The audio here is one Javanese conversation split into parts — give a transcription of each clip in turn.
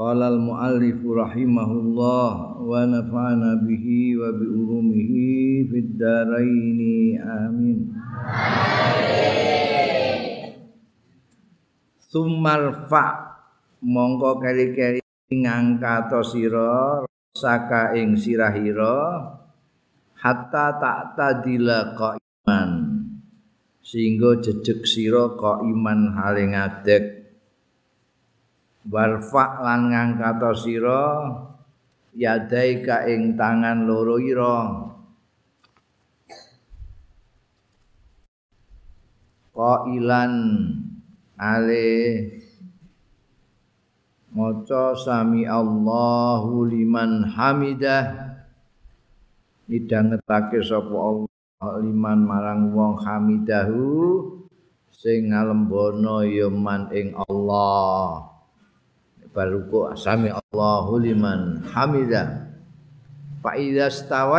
Qala al-muallif rahimahullah wa nafa'ana bihi wa bi ulumihi fid dharain amin. Sumarfa mongko keri-keri ngangkat sira saka ing sirahira hatta tak tadila iman sehingga jejeg sira iman haling adek warfa lan ngangkat sira yadai ka ing tangan loro ira. Qailan ale maca sami Allahu liman hamidah. Midhangetake sapa Allah liman marang wong hamidahu sing ngalembono ya ing Allah baruku asami Allahu liman hamidah fa idza stawa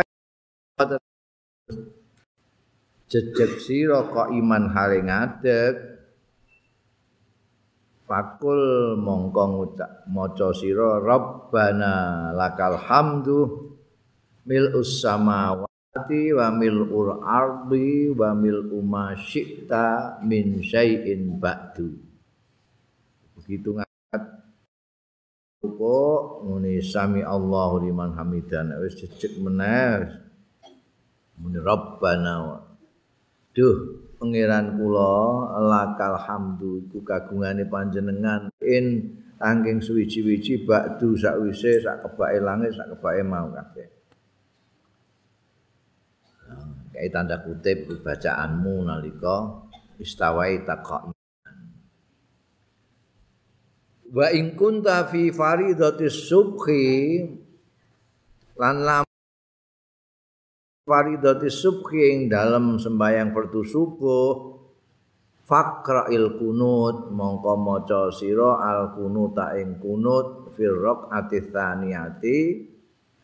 jejeg sira iman hale ngadeg fakul mongko ngucap maca sira rabbana lakal hamdu mil samawati wa mil ardi wa mil ma syi'ta min syai'in ba'du. Begitu Kok muni sami Allahu liman hamidan wis jejeg meneh. Muni Rabbana. Duh, pangeran kula lakal hamdu iku kagungane panjenengan in angking suwi-wiji bakdu sakwise sak kebake langit sak kebake mau kabeh. Kayak tanda kutip bacaanmu nalika istawai taqa'i wa in kunta fi faridatis subhi lan lam faridatis subhi ing dalem sembayang fardu subuh faqra'il kunut mongko maca sira al kunuta ing kunut fil raq'ati tsaniyati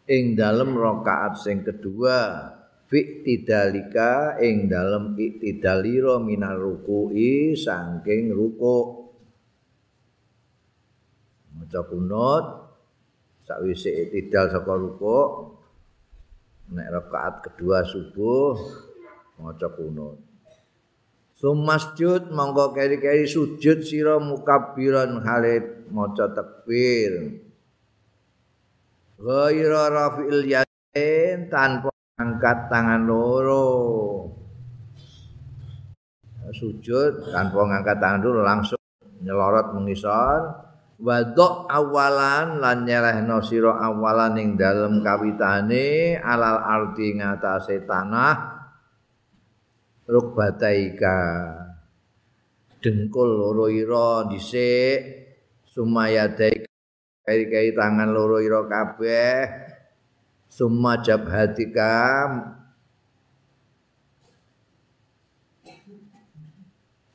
ing dalem rakaat sing kedua fi tidalika ing dalem iktidalira minar ruku'i saking rukuk maca kunut sakwise tidal saka rukuk nek rakaat kedua subuh maca kunut Sumasjud monggo keri-keri sujud sira mukabbiran halid maca takbir. Ghaira rafi'il yadin tanpa angkat tangan loro. Sujud tanpa ngangkat tangan dulu langsung nyelorot mengisor. Wadok awalan lan nyelehno sira awalan ing dalem kawitane alal arti ngatasé tanah rukbataika. Dengkul loro ira dhisik sumayadai kai tangan loro ira kabeh summa jabhatika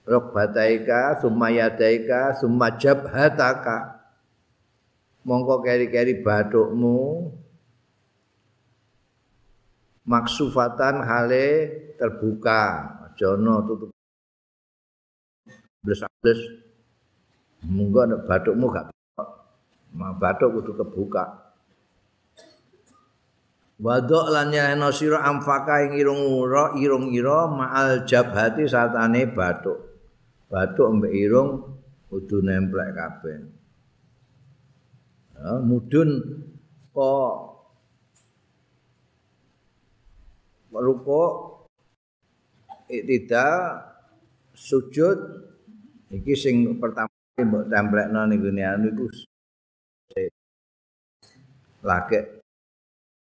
rokbataika sumayadaika sumajabhataka. Mongko keri-keri batukmu maksufatan hale terbuka. Jono tutup. Bles-bles monggo nek batukmu gak ma batuk kudu kebuka. Wadok lan nyeno sira amfaka ing irung ira irung ira ma'al jabhati satane batuk batuk mbek irung kudu nemplek kabeh. Ya, mudun kok ruko tidak sujud iki sing pertama mbok templekno ning gone anu iku lake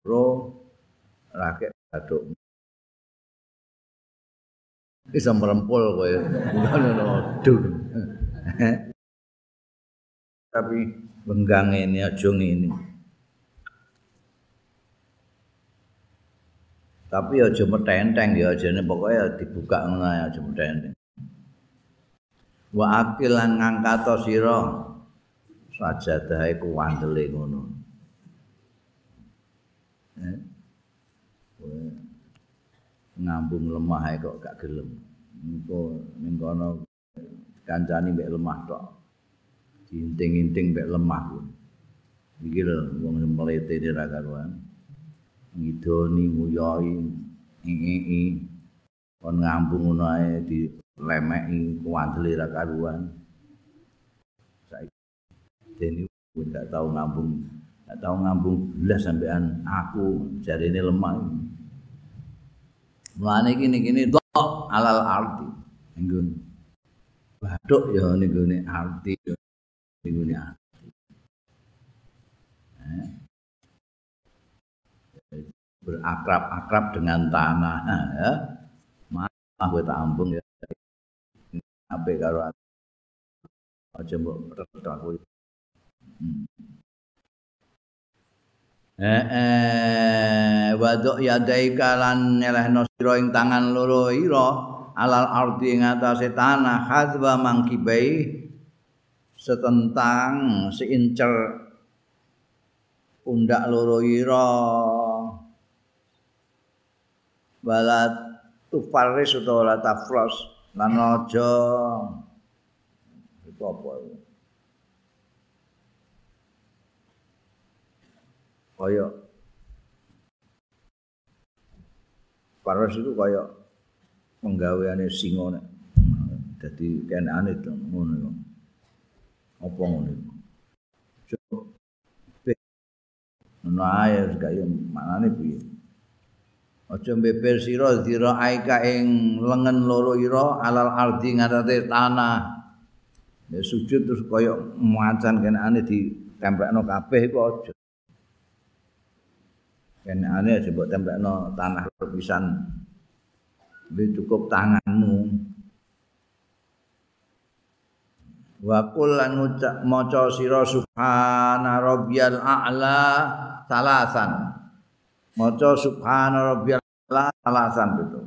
ro lake batuk bisa merempul kowe ngono no dur tapi benggang ini aja ini. Tapi aja metenteng ya jane pokoknya dibuka ngono aja metenteng. Wa akil lan ngangkato sira sajadah iku wandele ngono. Eh? Ngambung lemah kok gak gelem. Engko ning kono kancani mek lemah tok. Diinting-inting mek lemah. Iki lho wong mlete ra karuan. Ngidoni nguyoi ii kon ngambung ngono ae di lemeki kuwandeli karuan. Saiki dene gak tau ngambung gak tau ngambung belas sampean aku jarine lemah. Mulane kene-kene tok alal arti. Nggon. Bathuk ya ning gone arti. Ning gone arti. Eh? Berakrab-akrab dengan tanah ya. Maaf gue tak ambung ya. Ape karo aja mbok retot aku. Hmm. Eh eh waduk yadaika lan nyelehno sira ing tangan loro ira alal ardi ing atase tanah hadwa mangkibai setentang seincer pundak loro ira. Balat tufaris utawa tafros lan aja. Apa kaya. Paras itu kaya penggaweane singa nek. Dadi kenane to ngono yo apa ngono coba ngono ae kaya manane piye? Aja beber sira dira aika ing lengen loro ira alal ardi ngatate tanah. Ya sujud terus kaya macan kenane di tempelno kabeh iku aja kene ane sebut templekno tanah lupisan lebih cukup tanganmu. Wa qul lan maca sira subhana rabbiyal a'la salasan. Maca subhana rabbiyal a'la salasan itu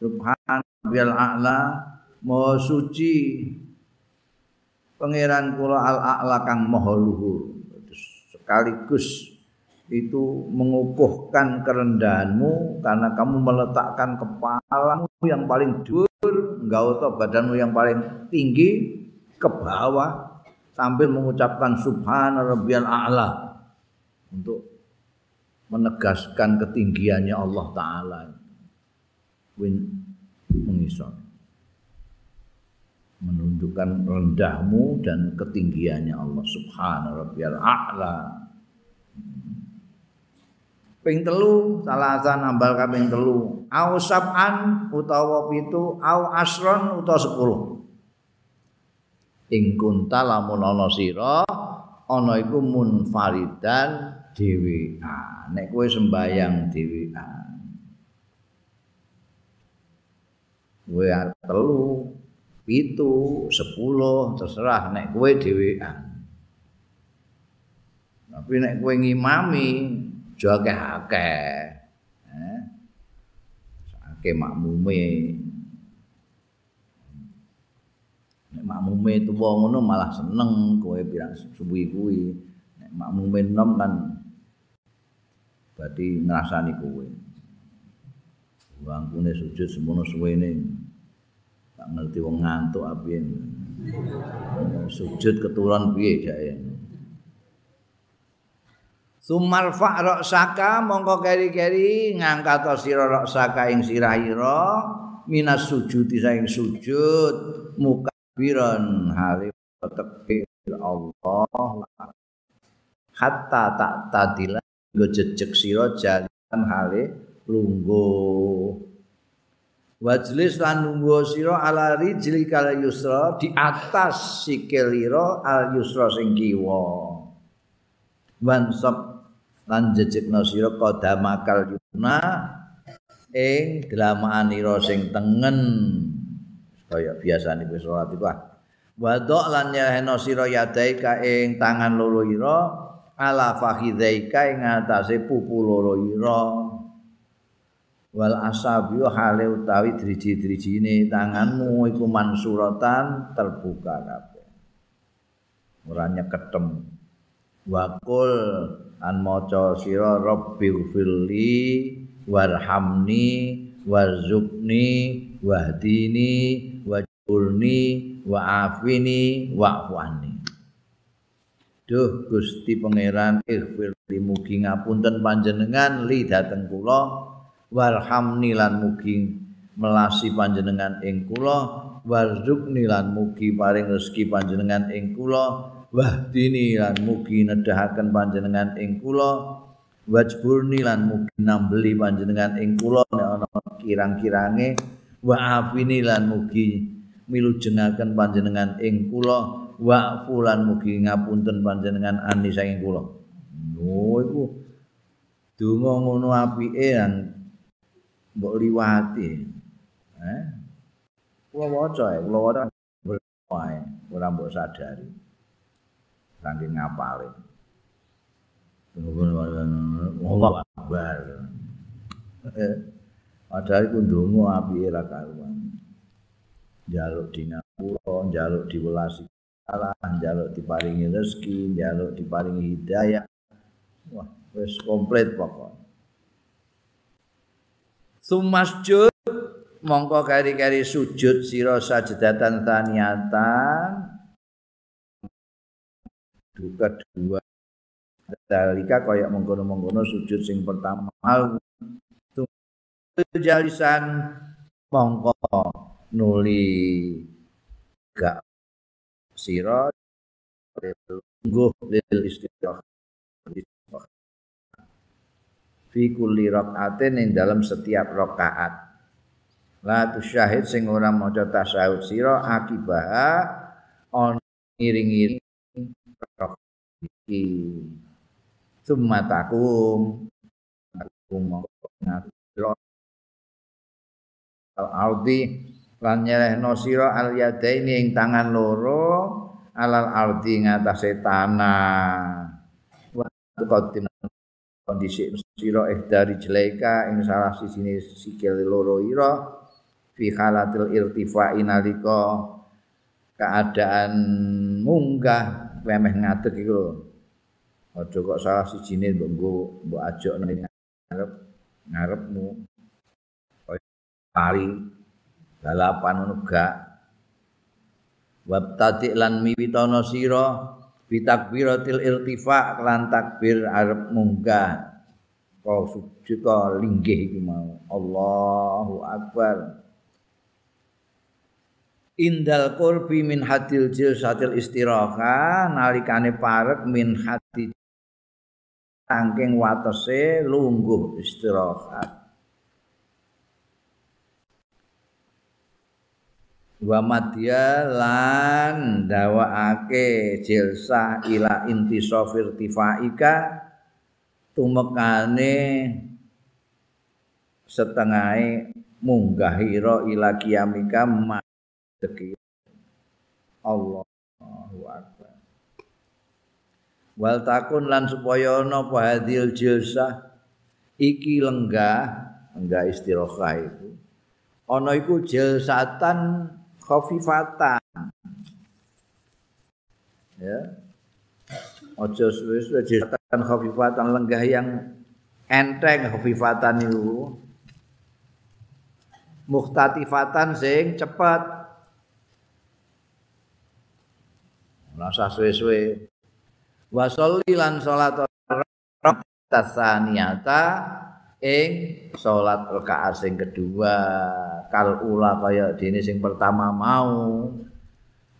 subhana rabbiyal a'la maha suci. Pangeran kula al a'la kang maha luhur. Sekaligus itu mengukuhkan kerendahanmu karena kamu meletakkan kepalamu yang paling dur, enggak usah badanmu yang paling tinggi ke bawah sambil mengucapkan subhana rabbiyal a'la untuk menegaskan ketinggiannya Allah taala. Win mengisor menunjukkan rendahmu dan ketinggiannya Allah subhana rabbiyal a'la ping telu salasan nambal kaping telu. Au sab'an utawa pitu au asron utawa sepuluh. Ing kunta lamun ana sira ana iku munfaridan dhewean nek kowe sembayang dhewean kowe telu pitu sepuluh terserah nek kowe dhewean tapi nek kowe ngimami aja akeh-akeh. Eh. Akeh makmume. Nek makmume tuwa ngono malah seneng kowe pirang subuhi kuwi. Nek makmume enom kan berarti ngrasani kowe. Wangkune sujud semono suwene. Tak ngerti wong ngantuk apiye. Sujud keturun piye jake. Sumal fa'ra saka mongko keri-keri ngangkat sira ra saka ing sirahira minas sujud saing sujud mukabiran hari tekbir Allah. Hatta tak tadila nggo jejeg sira jalan hale lungguh. Wajlis lan lungguh sira ala rijli kal yusra di atas sikil al yusra sing kiwa. Wansab lan jejekna sira qadamakal yuna ing dlamaanira sing tengen. Kaya biasane wis salat iku wadok lan nyahena sira yadaika ing tangan loro ira ala fakhidaika ing atase pupu loro ira. Wal asabi hale utawi driji-drijine tanganmu iku mansuratan terbuka kabeh. Ora nyeketem wakul an maca sira rabbi firli warhamni warzuqni wahdini wajurni wa'afini wa'fuani Duh Gusti Pangeran ighfir mugi ngapunten panjenengan li dhateng kula. Warhamni lan mugi melasi panjenengan ing kula. Warzuqni lan mugi paring rezeki panjenengan ing kula wahdini lan mugi nedahaken panjenengan ing kula wajburni lan mugi nambeli panjenengan ing kula nek ana kirang-kirange wa'afini lan mugi milujengaken panjenengan ing kula wa fulan mugi ngapunten panjenengan ani saking kula. Oh iku donga ngono apike lan mbok liwati. Eh? Kula waca ya, kula waca ora mbok sadari. Saking ngapale. Allah Akbar. Eh, padahal iku ndonga apike ra karuan. Jaluk dinapura, jaluk diwelasi Allah njaluk diparingi rezeki, njaluk diparingi hidayah. Wah, wis komplit pokok. Sumasjud mongko kari-kari sujud sira sajdatan taniyatan duka dua. Dalika kaya mengkono-mengkono sujud sing pertama. Jalisan mongko nuli gak sira. Lungguh lil istirah fi kulli rakaatin ing dalam setiap rakaat. La tusyahid sing ora maca tasyahud sira akibah on ngiring-ngiring iki. Sumatakum takum al-ardi lan nyelehno sira al yadaini ing tangan loro alal ardi ngatasé tanah. Wa qadim kondisi sira eh dari jelaika ing salah sisine sikil loro ira fi halatil irtifa inalika keadaan munggah wemeh ngadeg iku. Lho aja kok salah sijine mbok nggo mbok ajok nang ngarep ngarepmu. Pari balapan ngono gak. Wabtati lan miwitono sira bitakbiratil irtifa lan takbir arep munggah. Kau sujud linggih iki mau. Allahu akbar indal qurbi min hadil jilsatil istiraha nalikane parek min hati saking watese lungguh istirahat wa madya lan dawaake jilsa ila inti sofir tifaika tumekane setengah munggahira ila kiamika madeki Allahu akbar. Wal takun lan supaya ana apa hadil jilsa iki lenggah enggak istirahat itu ana iku jilsatan khafifatan. Ya. Ojo suwe-suwe jilsatan khafifatan lenggah yang enteng khafifatan itu muhtatifatan sing cepat rasa suwe-suwe wa lan salat tasaniyata ing salat rakaat sing kedua. Kal ula kaya dene sing pertama mau.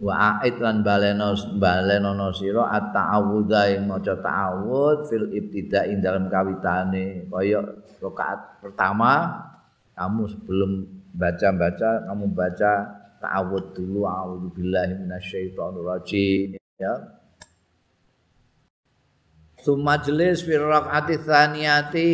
Wa ait lan baleno balenono sira at-ta'awudha ing maca ta'awud fil ibtida ing dalam kawitane. Kaya rakaat pertama kamu sebelum baca-baca kamu baca ta'awud dulu a'udzu billahi minasyaitonir rajim ya. Sumajlis fi rakaati tsaniyati.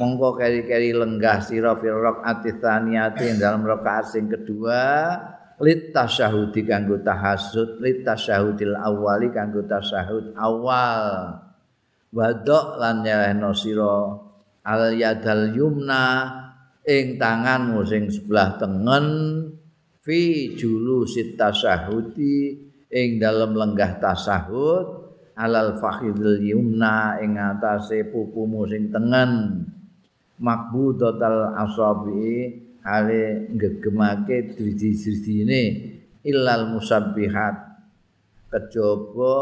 Monggo keri-keri lenggah sira fi rakaati tsaniyati dalam rakaat sing kedua. Lit tasyahudi kanggo tahasud lit tasyahudil awali kanggo tasyahud awal. Wadok lan nyelehno sira al yadal yumna ing tanganmu sing sebelah tengen fi julu sitasahudi ing dalam lenggah tasahud alal fakhidil yumna ing atase pupumu sing tengen. Makbudatal asabi ale gegemake driji-drijine illal musabbihat. Kejaba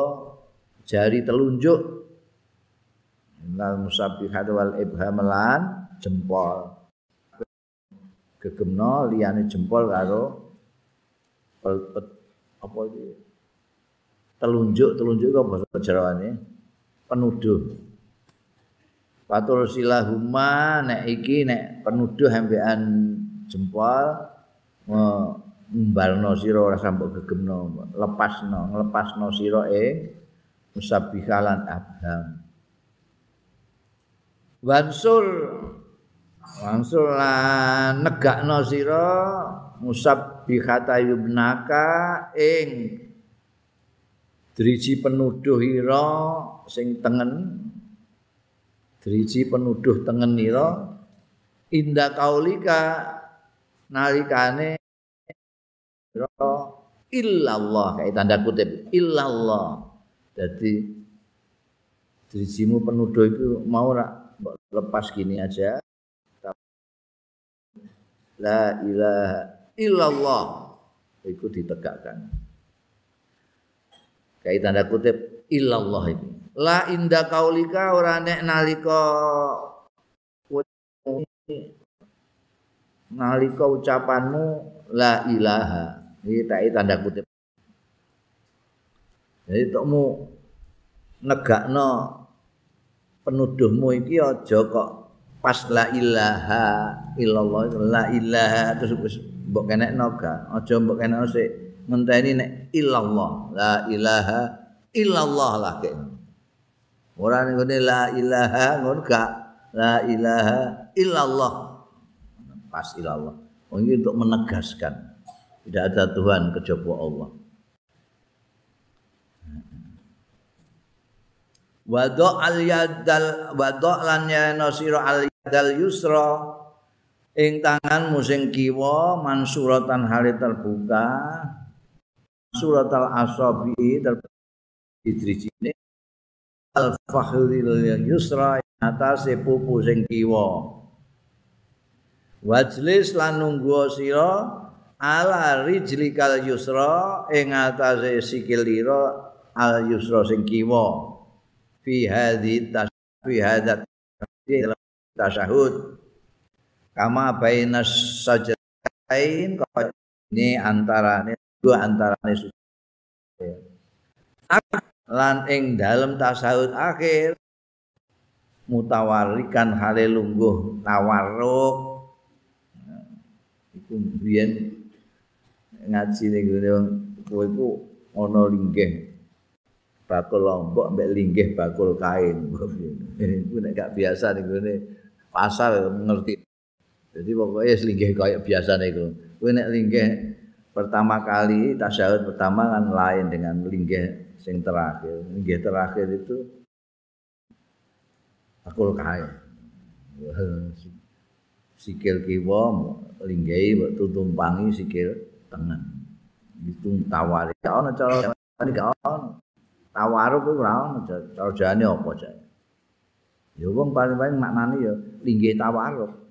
jari telunjuk illal musabbihat wal ibham jempol. Gegemno liyane jempol karo apa iki? Telunjuk telunjuk kok bahasa Jawane? Penuduh. Patul silahuma nek iki nek penuduh ambekan jempol mbalno sira ora sampe gegemno lepasno nglepasno sira ing musabbihalan abham. Wansur Wansur lan negakno sira musabbihata yubnaka ing driji penuduh ira sing tengen. Driji penuduh tengen ira. Inda kaulika nalikane illallah kayak tanda kutip illallah. Jadi drijimu penuduh itu mau lepas gini aja. La ilaha illallah. Itu ditegakkan. Kayak tanda kutip illallah ini. La inda kaulika ora nek nalika nalika ucapanmu la ilaha. Iki tak tanda kutip. Jadi tokmu negakno penuduhmu iki aja kok pas la ilaha illallah la ilaha terus mbok kenek noga aja mbok kenek sik ngenteni nek illallah. La ilaha illallah lah kek. Ora ngene la ilaha ngono gak? La ilaha illallah. Pas illallah. Oh, ini untuk menegaskan. Tidak ada Tuhan kejaba Allah. Wado al yadal wado lan ya nasira al dal yusra ing tanganmu sing kiwa mansuratan hale terbuka suratal asabi terbuka al fakhril yusra atase pupu sing kiwa wajlis lan nunggu sira ala rijlikal yusra ing atase sikil lira al yusra sing kiwa fi hadhi tasfi hadat tasyahud kama baina sajdain ini antara ini dua antara ini lan ing dalam tasahud akhir mutawarikan hale lungguh tawarruk. Iku biyen ngaji ning kowe iku ana linggih bakul lombok mbek linggih bakul kain. Iku nek gak biasa ning pasar ngerti. Jadi pokoknya linggih kayak biasa nih kalau. Kue nek linggih pertama kali tasyahud pertama kan lain dengan linggih sing terakhir. Linggih terakhir itu akul kain. Sikil kiwa linggih buat tutumpangi sikil tengen. Itu tawari. Kau nak cara ini kau tawaru itu rawon. Cara jani apa jani? Ya wong paling-paling maknane ya linggih tawaruk.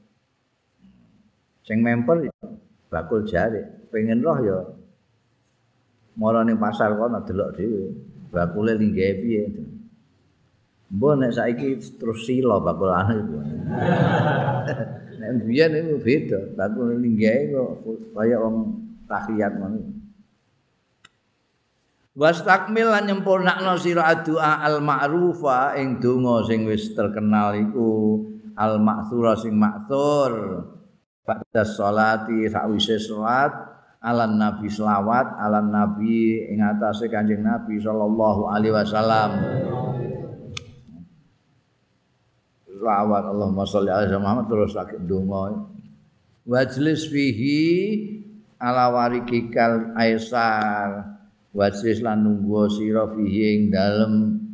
Sing memper bakul jare, pengen roh ya mara ning pasar kono delok dhewe. Bakule linggih piye. Mbok nek saiki terus sila bakul ane iku. nek biyen iku beda, bakul linggih kok kaya wong tahiyat ngono. wastakmil lan nyempurnakno sira doa al ma'rufa ing donga sing wis terkenal iku al ma'thura sing ma'thur pada salati sakwise salat ala nabi selawat ala nabi ing atase kanjeng nabi sallallahu alaihi wasallam. Selawat Allahumma sholli ala Muhammad terus sakit donga wajlis fihi ala warikikal aisar. Wasis lan nunggu sira fihi ing dalem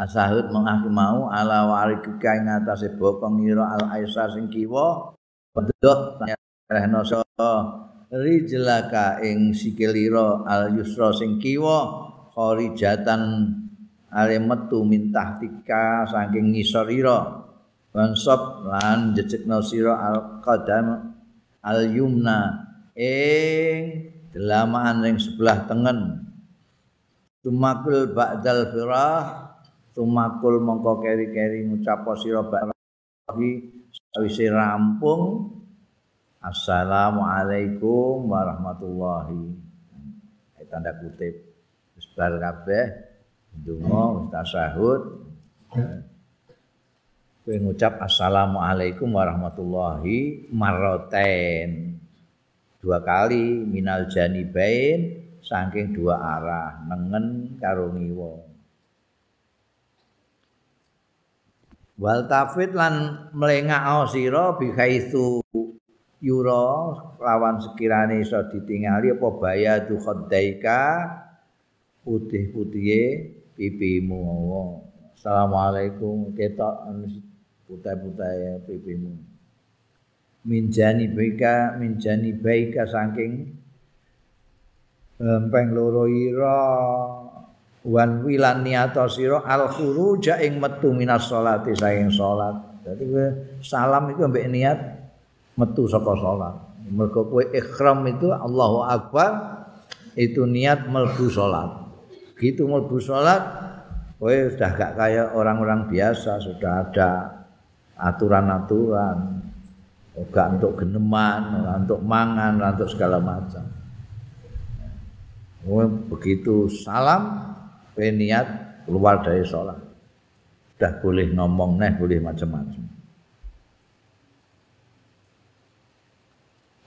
asahud mengaki mau ala warikika ing atase bokong ira al aisar sing kiwa. Pedhot rehno rijlaka ing sikilira al yusra sing kiwa? Kharijatan ale metu mintah tika saking ngisor ira bansop lan jejekno sira al qadam al yumna ing delamaan ring sebelah tengen. Tumakul ba'dal firah tumakul mongko keri-keri ngucap sira ba'dhi sawise rampung. Assalamualaikum warahmatullahi tanda kutip. Sebar kabeh. Ndonga tasahud. Kowe ngucap assalamualaikum warahmatullahi marroten dua kali minal janibain saking dua arah nengen karo ngiwa wal tafid lan mlengak sira bi haitsu yura lawan sekirane iso ditingali apa bayadu khaddaika putih-putihe pipimu. Assalamualaikum. Ketok putih-putih pipimu. Minjani baika minjani baika saking lempeng loro ira wan wilan niato sira al khuruja ing metu minas salati saking salat. Dadi salam itu ambek niat metu saka salat. Mergo kowe ikhram itu Allahu akbar itu niat melbu salat. Gitu melbu salat kowe sudah gak kayak orang-orang biasa sudah ada aturan-aturan. Enggak untuk geneman, untuk mangan, untuk segala macam. Oh, begitu salam, niat keluar dari sholat. Sudah boleh ngomong nih, boleh macam-macam.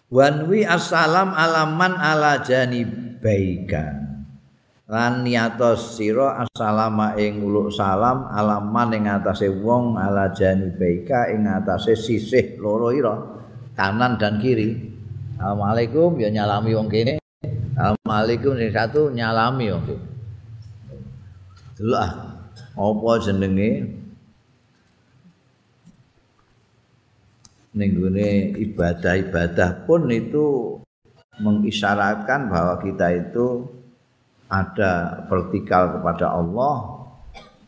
Wanwi assalam alaman ala jani baika. lan niatos sira assalama ing uluk salam alaman ing atase wong ala janibaika ing atase sisih loro ira kanan dan kiri assalamualaikum ya nyalami wong kene assalamualaikum sing satu nyalami wong kene delok ah apa jenenge ning ibadah-ibadah pun itu mengisyaratkan bahwa kita itu ada vertikal kepada Allah,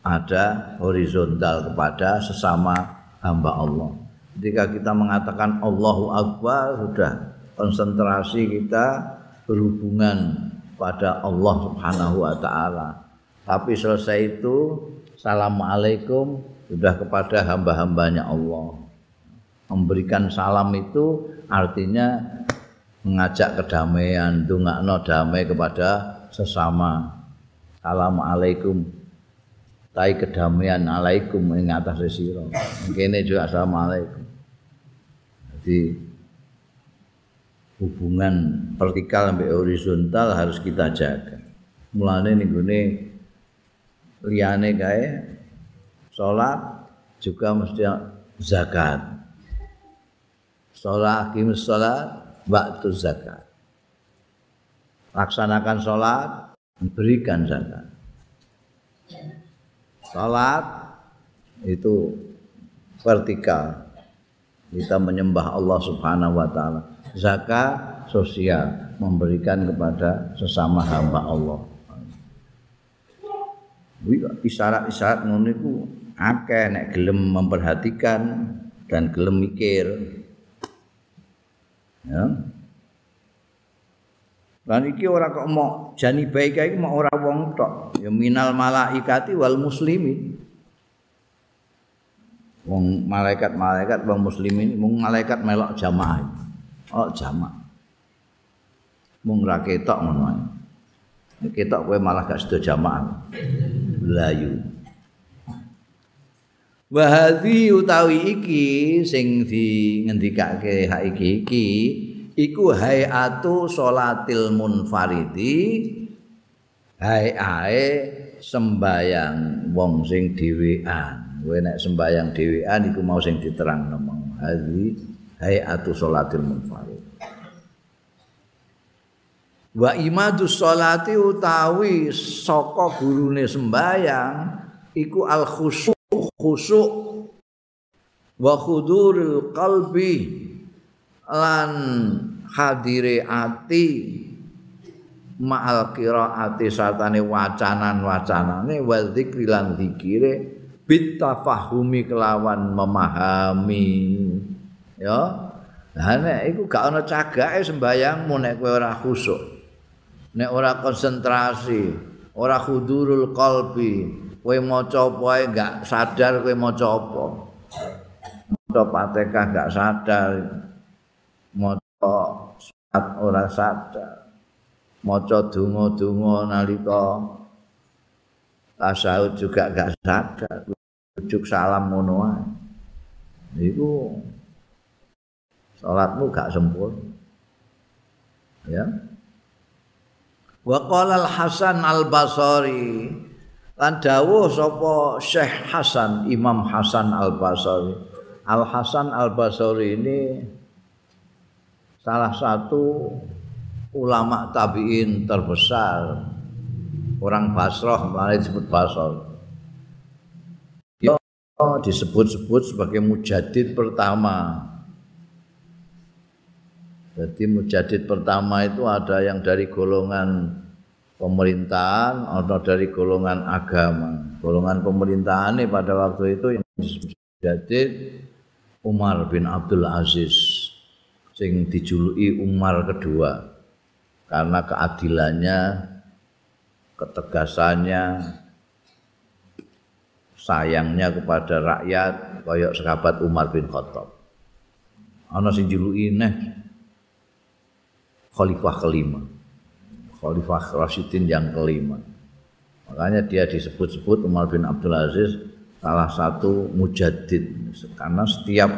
ada horizontal kepada sesama hamba Allah. Ketika kita mengatakan Allahu Akbar, sudah konsentrasi kita berhubungan pada Allah Subhanahu wa taala. Tapi selesai itu Assalamualaikum sudah kepada hamba-hambanya Allah. Memberikan salam itu artinya mengajak kedamaian, dungakno damai kepada sesama Assalamualaikum Tai kedamaian alaikum ing atas sira. Kene juga assalamualaikum. Jadi hubungan vertikal sampai horizontal harus kita jaga. Mulane gone liyane kae salat juga mesti zakat. Salat kim salat waktu zakat. laksanakan sholat, berikan zakat. Sholat itu vertikal. Kita menyembah Allah Subhanahu wa taala. Zakat sosial, memberikan kepada sesama hamba Allah. Isyarat-isyarat ngono iku akeh nek gelem memperhatikan dan gelem mikir. Ya. Lan iki ora kok mau jani baik iki mau ora wong tok. Ya minal malaikati wal muslimin. Wong malaikat-malaikat wong muslimin mung malaikat melok jamaah. Oh jamaah. Mung ra ketok ngono ae. Ketok kowe malah gak sedo jamaah. Layu. Wahadi utawi iki sing di ngendikake hak iki iki iku hayatu salatil munfaridi hayae sembayang wong sing dhewean. Kowe nek sembayang dhewean iku mau sing diterang nemong hadi hayatu salatil munfarid wa imadus salati utawi saka gurune sembayang iku al khusyuk khusyuk wa khudurul qalbi lan hadire ati ma'al qiraati sartane wacanan-wacanane wa dzikri lan dzikire bitafahumi kelawan memahami. Ya nah nek iku gak ana cagake sembayangmu nek kowe ora khusuk nek ora konsentrasi ora khudurul qalbi kowe maca apa gak sadar kowe maca apa. Maca Fatihah gak sadar maca ora sadar maca donga-donga nalika tasawuf juga gak sadar ujuk salam ngono wae iku salatmu gak sempurna. Ya wa qala al hasan al basri lan dawuh sapa syekh hasan imam hasan al basri al hasan al basri ini salah satu ulama tabi'in terbesar. Orang Basrah malah disebut Basrah. Disebut-sebut sebagai mujadid pertama jadi mujadid pertama itu ada yang dari golongan pemerintahan atau dari golongan agama golongan pemerintahan ini pada waktu itu yang mujadid Umar bin Abdul Aziz sing dijuluki Umar kedua karena keadilannya, ketegasannya, sayangnya kepada rakyat koyok sahabat Umar bin Khattab. Ana sing juluki neh khalifah kelima. Khalifah Rasyidin yang kelima. Makanya dia disebut-sebut Umar bin Abdul Aziz salah satu mujaddid karena setiap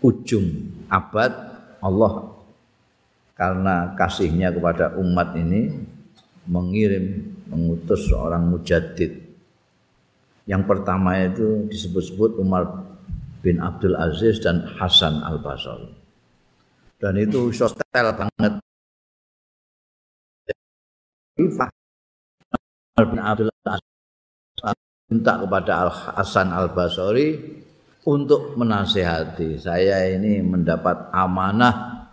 ujung abad Allah karena kasihnya kepada umat ini mengirim mengutus seorang mujaddid yang pertama itu disebut-sebut Umar bin Abdul Aziz dan Hasan Al Basri dan itu sosial banget Umar bin Abdul minta kepada Al Hasan Al Basri untuk menasehati saya ini mendapat amanah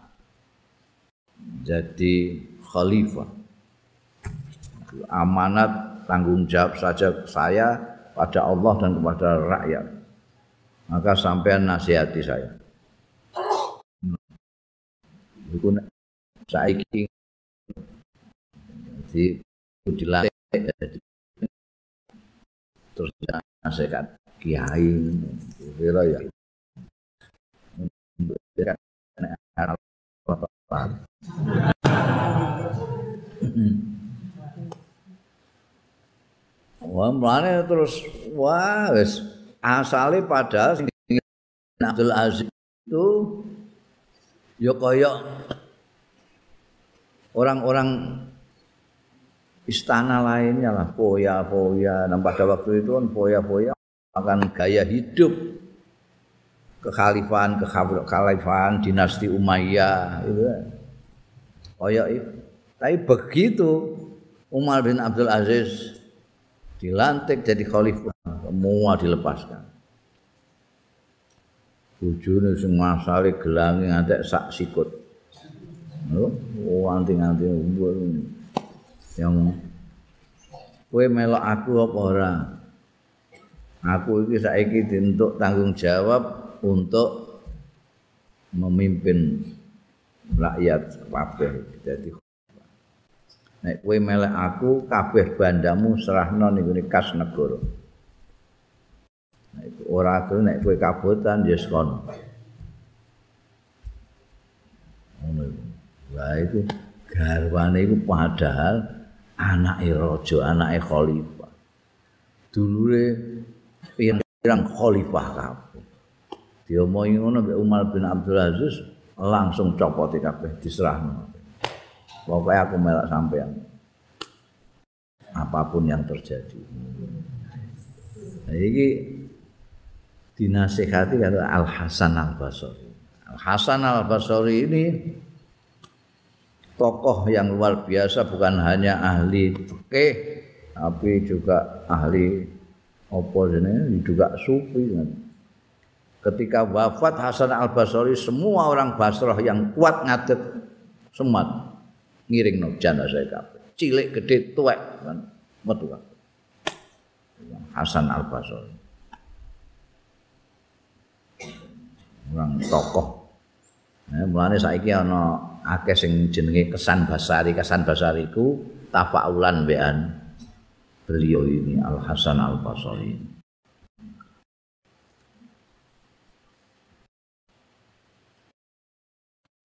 jadi khalifah. Amanat tanggung jawab saja saya pada Allah dan kepada rakyat. Maka sampean nasihati saya. Saiki jadi dilatih terus nasihat kiai kira ya. Wah, mulane terus wah asale padahal sing Abdul Aziz itu ya kaya orang-orang istana lainnya lah poya-poya dan pada waktu itu kan poya-poya akan gaya hidup. Kekhalifahan kekhalifahan dinasti Umayyah itu kaya itu tapi begitu Umar bin Abdul Aziz dilantik jadi khalifah semua dilepaskan. Bujune sing masale gelange ngantek sak sikut. Oh anting-anting yang kowe melok aku apa ora? Aku iki saiki dientuk tanggung jawab untuk memimpin rakyat kabeh dadi nek kowe melek aku kabeh bandamu serahno ning ngene kas negara. Nek ora gelem nek kowe kabutan ya sekon ngono lha iku garwane iku padahal anake raja anake khalifah dulure pirang khalifah kabeh diomongi ngono mbek Umar bin Abdul Aziz langsung copot kabeh diserahno. Pokoke aku melak sampean. Apapun yang terjadi. Nah, ini dinasihati kata Al Hasan Al Basri. Al Hasan Al Basri ini tokoh yang luar biasa bukan hanya ahli fikih tapi juga ahli apa juga sufi. Ketika wafat Hasan Al Basri semua orang Basrah yang kuat ngadeg semat ngiring no jenazah kabeh. Cilik gede tuwek kan metu Hasan Al Basri. Orang tokoh. Nah, mulane saiki ana akeh sing jenenge Kesan Basari, Kesan Basari ku tafaulan bean beliau ini Al Hasan Al Basri.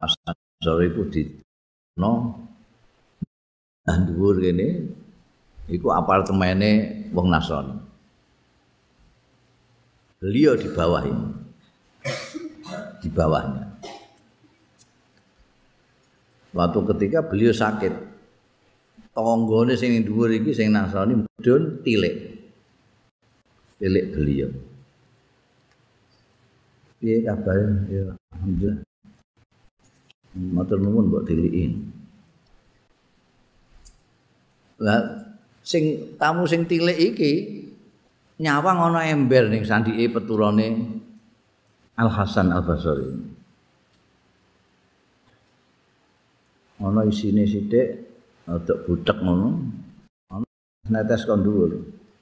Hasan Basri itu di no dhuwur kene iku apartemene wong Nasrani. Beliau di bawah ini. Di bawahnya. Waktu ketika beliau sakit, tanggane sing dhuwur iki sing Nasrani mudhun tilik. Tilik beliau. Piye kabar? Ya, alhamdulillah. Matur nuwun mbok tilikin. Lah sing tamu sing tilik iki nyawang ana ember ning sandike peturane Al Hasan Al Basri. Ana isine sithik rada butek ngono. Ana netes kon dhuwur.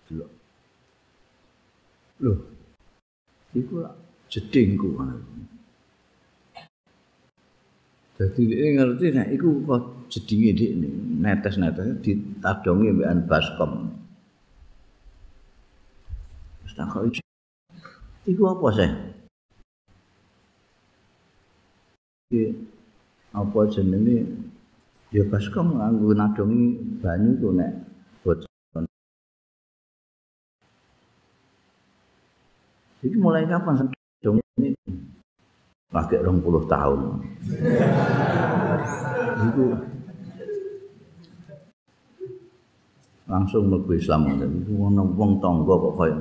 Delok. Lho. Iku jedingku. Dadi dia ngerti nek iku kok jedinge dik netes-netes ditadongi mbekan baskom. Wis tak kok iku apa sih? Apa jenenge? Ya baskom nganggo nadongi banyu ku nek? Bocor. Iki mulai kapan sedong ini? pakai rong puluh tahun. Itu langsung mlebu Islam. Itu ana wong tangga kok kaya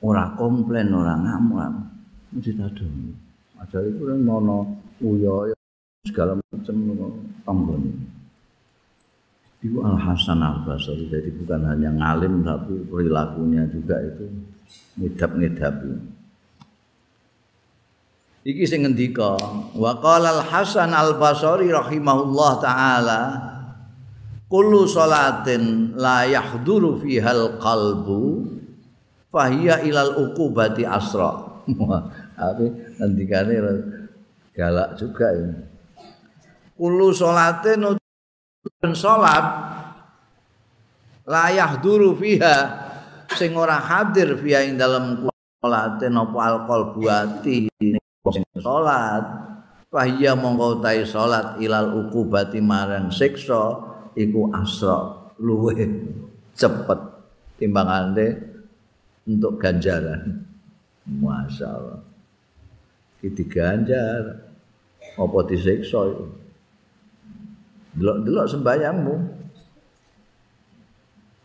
ora komplain ora ngamuk. Mesti tadu ajar itu kan mono uyo segala macam tangga itu Al Hasan Al Basri jadi bukan hanya ngalim tapi perilakunya juga itu ngidap-ngidap Iki sing ngendika wa qala Al Hasan Al Basri rahimahullah taala kullu salatin la yahduru fiha al qalbu fahiya ilal uqubati asra. Tapi ngendikane galak juga ya. Kullu salatin salat la yahduru fiha sing ora hadir fiha ing dalem salatin apa al qalbu ati sing salat fahiya mongko tai salat ilal ukubati marang siksa iku asra luwe cepet. Timbangane untuk ganjaran. Masyaallah iki ganjar apa disiksa itu delok-delok sembayangmu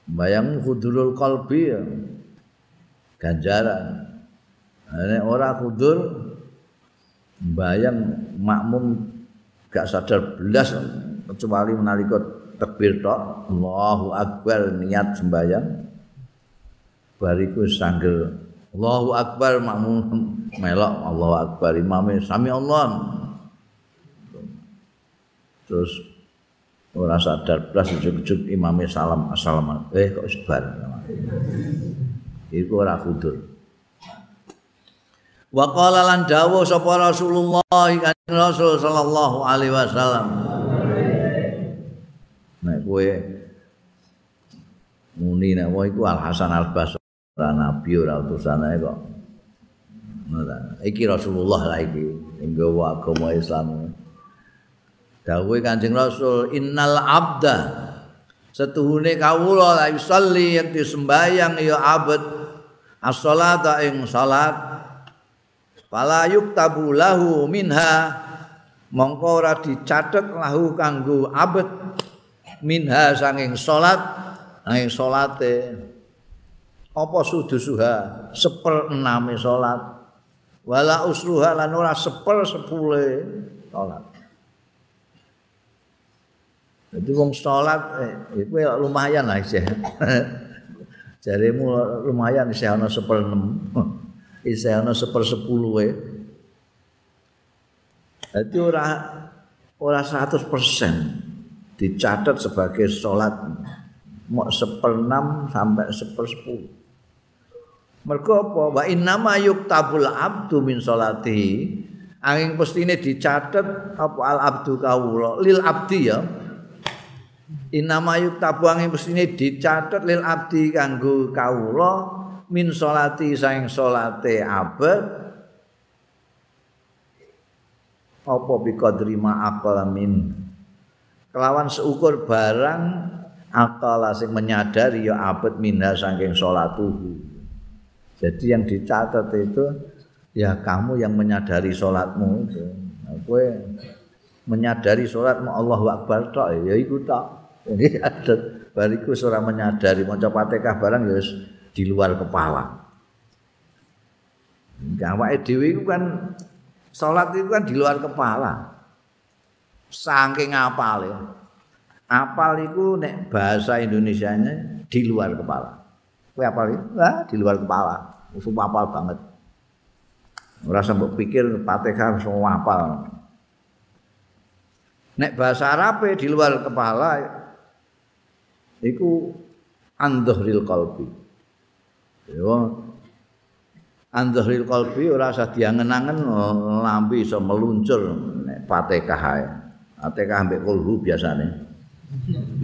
sembayangmu kudurul kalbi ya. ganjaran. Nek ora kudur bayang makmum gak sadar belas kecuali menalika takbir tok. Allahu akbar niat sembahyang. Bariku sanggel Allahu akbar makmum melok Allahu akbar imame sami Allah. Terus ora sadar belas ujug-ujug imame salam assalamualaikum eh kok sebar iku ora kudur Wa qala lan dawuh sapa Rasulullah kanjeng Rasul sallallahu alaihi wasallam. Nek kowe muni nek wae iku Al Hasan Al Basri nabi ora utusane kok. Iki Rasulullah lah iki ing agama Islam. Dawuh Kanjeng Rasul innal abda. Setuhune kawula la yusalli yang disembayang ya abad. As-salata ing salat. Fala yuktabu lahu minha. Mongko ora dicatet lahu kanggo abet minha sanging salat nang salate. Apa sudusuha? Seper ename salat. Wala usruha lan ora seper sepule salat Jadi wong salat eh, itu lumayan lah sih. Jaremu lumayan isih ana 1/6. Isih ana 1/10 wae. Dadi ora ora 100% dicatat sebagai salat mau 1/6 sampai 1/10. Mergo apa? Wa innama yuktabul abdu min salati. Angin pestine dicatet apa al abdu kawula lil abdi ya. Innama yuktabu angin pestine dicatet lil abdi kanggo kawula min salati saing salate abad. Apa biqadri ma min kelawan seukur barang akal sing menyadari ya abad minha saking salatuhu. Jadi yang dicatat itu ya kamu yang menyadari sholatmu itu. Kue menyadari sholatmu Allah Akbar tok ya iku tok. Ini ada bariku seorang menyadari mau coba barang ya di luar kepala. Awake dhewe iku kan salat itu kan di luar kepala. Saking apal ya. Apal itu nek bahasa Indonesianya di luar kepala. Kowe apal iki? Wah, di luar kepala. Usum apal banget. Ora sampe pikir Fatihah semua apal. Nek bahasa Arab di luar kepala iku andhril qalbi. Yo andhril qalbi ora usah diangen-angen lambi iso meluncur nek Fatihah ae. Fatihah ambek kulhu biasane.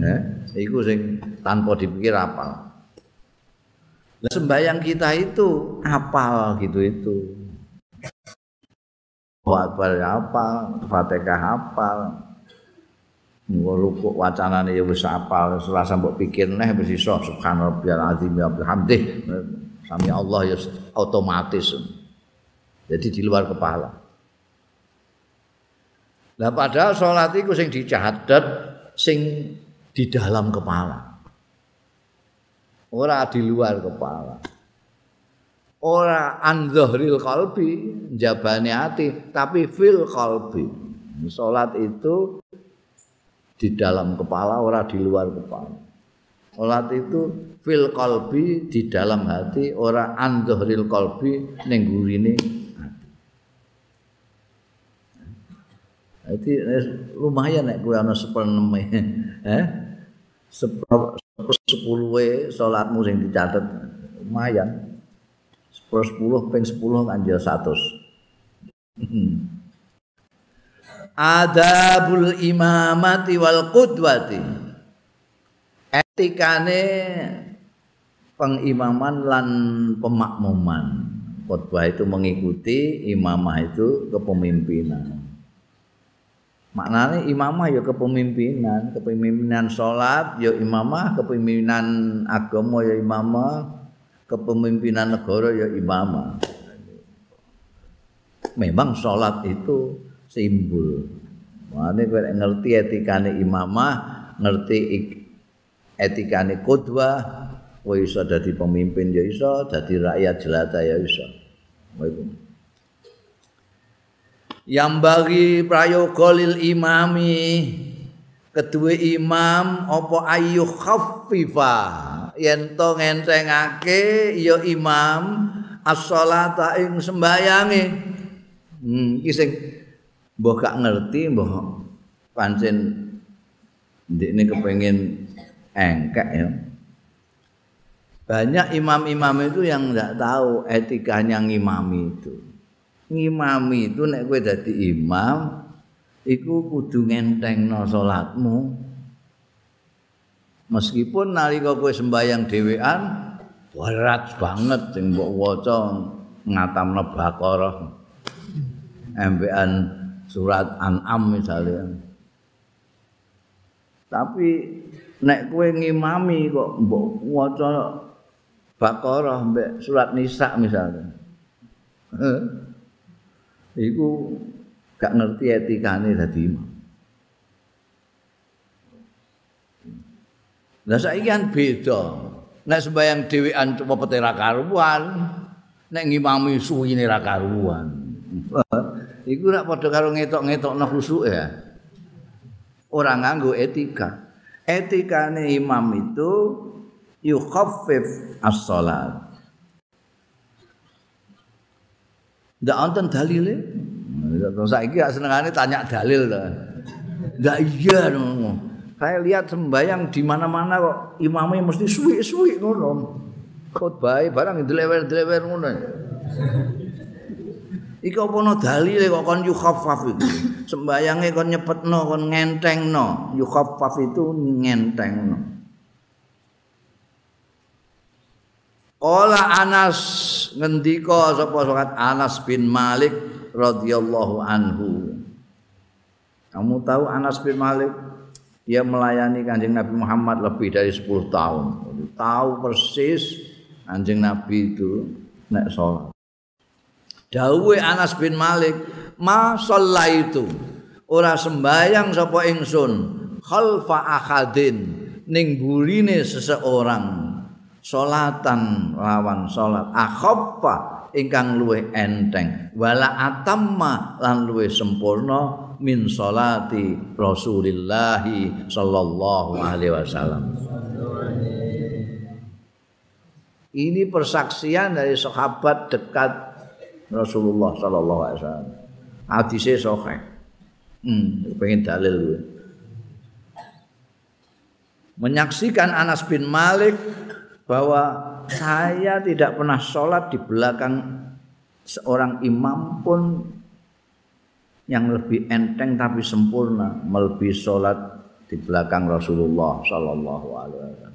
Eh, iku sing tanpa dipikir apal. sembahyang kita itu apal gitu itu. Akbar apal, Fatihah apal. Nguruk wacanane ya wis apal, ora mbok pikir neh wis iso subhanallahil azim ya bihamdih. Sami Allah ya otomatis. Jadi di luar kepala. Lah padahal salat iku sing dicatet sing di dalam kepala. ora di luar kepala. Ora andzahril qalbi, jabane ati, tapi fil qalbi. Salat itu di dalam kepala, ora di luar kepala. Salat itu fil qalbi di dalam hati, ora andzahril qalbi ning gurine Jadi lumayan nek kowe ana 16 eh? Sepuluh we sholatmu sing dicatat lumayan. Sepuluh sepuluh peng sepuluh kan dia satu adabul imamati wal qudwati. Etikane pengimaman lan pemakmuman. Khutbah itu mengikuti imamah itu kepemimpinan. Maknanya imamah ya kepemimpinan kepemimpinan sholat ya imamah kepemimpinan agama ya imamah kepemimpinan negara ya imamah. Memang sholat itu simbol maknanya gue ngerti etikane imamah ngerti etikane kudwah gue bisa jadi pemimpin ya bisa jadi rakyat jelata ya Waalaikumsalam yang bagi prayoga lil imami. Kedua imam apa ayu khaffifa? Yen to ngentengake ya imam as-shalata ing sembayange hmm iki mbah gak ngerti mbah pancen ndekne kepengin engkek ya. Banyak imam-imam itu yang tidak tahu etikanya ngimami itu. Ngimami itu nek kowe dadi imam iku kudu ngentengno salatmu. Meskipun nalika kowe sembayang dhewean berat banget sing mbok waca ngatamno Baqarah embean surat An'am misalnya tapi nek kowe ngimami kok mbok waca Baqarah mbek surat Nisa misalnya iku gak ngerti etikane dadi imam. Lah saiki kan beda. Nek sembayang dhewean cuma pete ra karuan, nek ngimami suwine ra karuan. Iku rak padha karo ngetok-ngetokno khusuk ya. Ora nganggo etika. Etikane imam itu yukhaffif as-salat. Ndak wonten dalile. Saiki gak senengane tanya dalil to. Ndak iya ngono. Saya lihat sembayang di mana-mana kok imamnya mesti suwi-suwi ngono. Khotbah barang dilewer-dilewer ngono. Iki apa no dalile kok kon yukhaffaf itu. Sembayange kon nyepetno kon ngentengno. Yukhaffaf itu ngentengno. Ola Anas ngendika sapa salat Anas bin Malik radhiyallahu anhu. Kamu tahu Anas bin Malik dia melayani Kanjeng Nabi Muhammad lebih dari 10 tahun. Tahu persis Kanjeng Nabi itu nek salat. Dawe Anas bin Malik, "Ma itu ora sembayang sapa ingsun khalfa ahadin ning burine seseorang. Salatan lawan salat akhaffa ingkang luwih enteng. Wala atamma lan luwih sempurna min salati Rasulillah sallallahu alaihi wasallam. Ini persaksian dari sahabat dekat Rasulullah sallallahu alaihi wasallam hadise sahih hmm pengen dalil menyaksikan Anas bin Malik bahwa saya tidak pernah sholat di belakang seorang imam pun yang lebih enteng tapi sempurna melebihi sholat di belakang Rasulullah Sallallahu Alaihi Wasallam.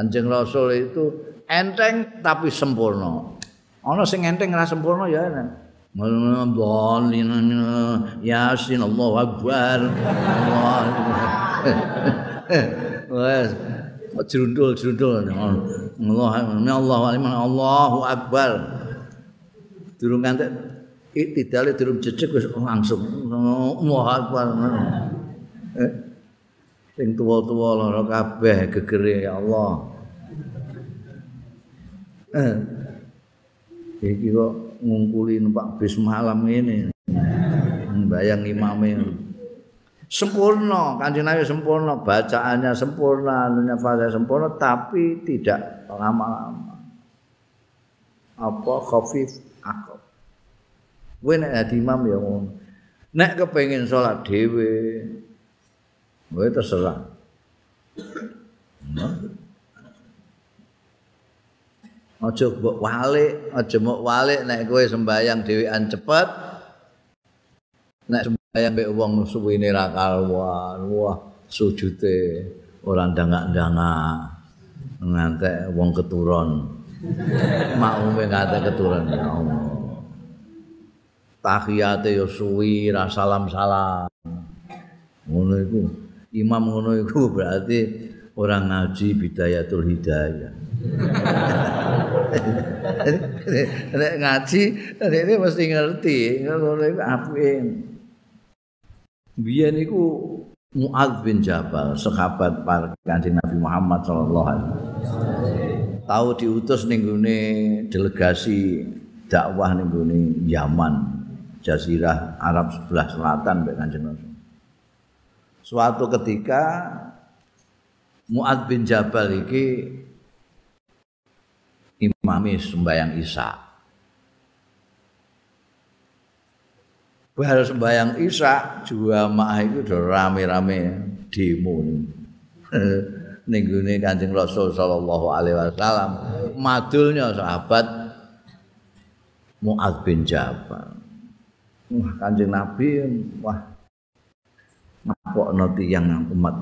Anjing Rasul itu enteng tapi sempurna. Ono sing enteng rasa sempurna ya. Yasin Allah Akbar. Wes jerundul-jerundul. Allah Allah Allahu Akbar. Durung ngantek iktidale durung jejeg wis langsung Allahu Akbar. Eh, sing tuwa-tuwa lara kabeh gegere ya Allah. Eh. Iki kok ngungkuli numpak bis malam ini. Bayang imame. Sempurna kanjeng Nabi sempurna bacaannya sempurna anunya sempurna tapi tidak lama-lama. Apa? Khafif akal. Kowe nek dadi imam ya ngono. Nek kepengin salat dhewe kowe terserah Aja mbok walik, aja mbok walik nek kowe sembayang dhewean cepet. Nek sembayang mbek wong suwine ra kalwan, wah sujute ora ndangak-ndangak. ngantek wong keturun makmume ngantek keturun ya Allah tahiyate yo suwi ra salam salam ngono iku imam ngono iku berarti orang ngaji bidayatul hidayah nek ngaji ini mesti ngerti ngono iku apik biyen iku Mu'ad bin Jabal, sahabat para Nabi Muhammad sallallahu alaihi wasallam. Tahu diutus ning delegasi dakwah ning Yaman, jazirah Arab sebelah selatan mbek kanjeng. Suatu ketika Mu'ad bin Jabal iki imami sembahyang Isya. Bar sembayang Isya jamaah itu udah rame-rame demo ning gone Kanjeng Rasul sallallahu alaihi wasallam madulnya sahabat Muaz bin Jabal. Wah Kanjeng Nabi wah ngapokno tiyang umat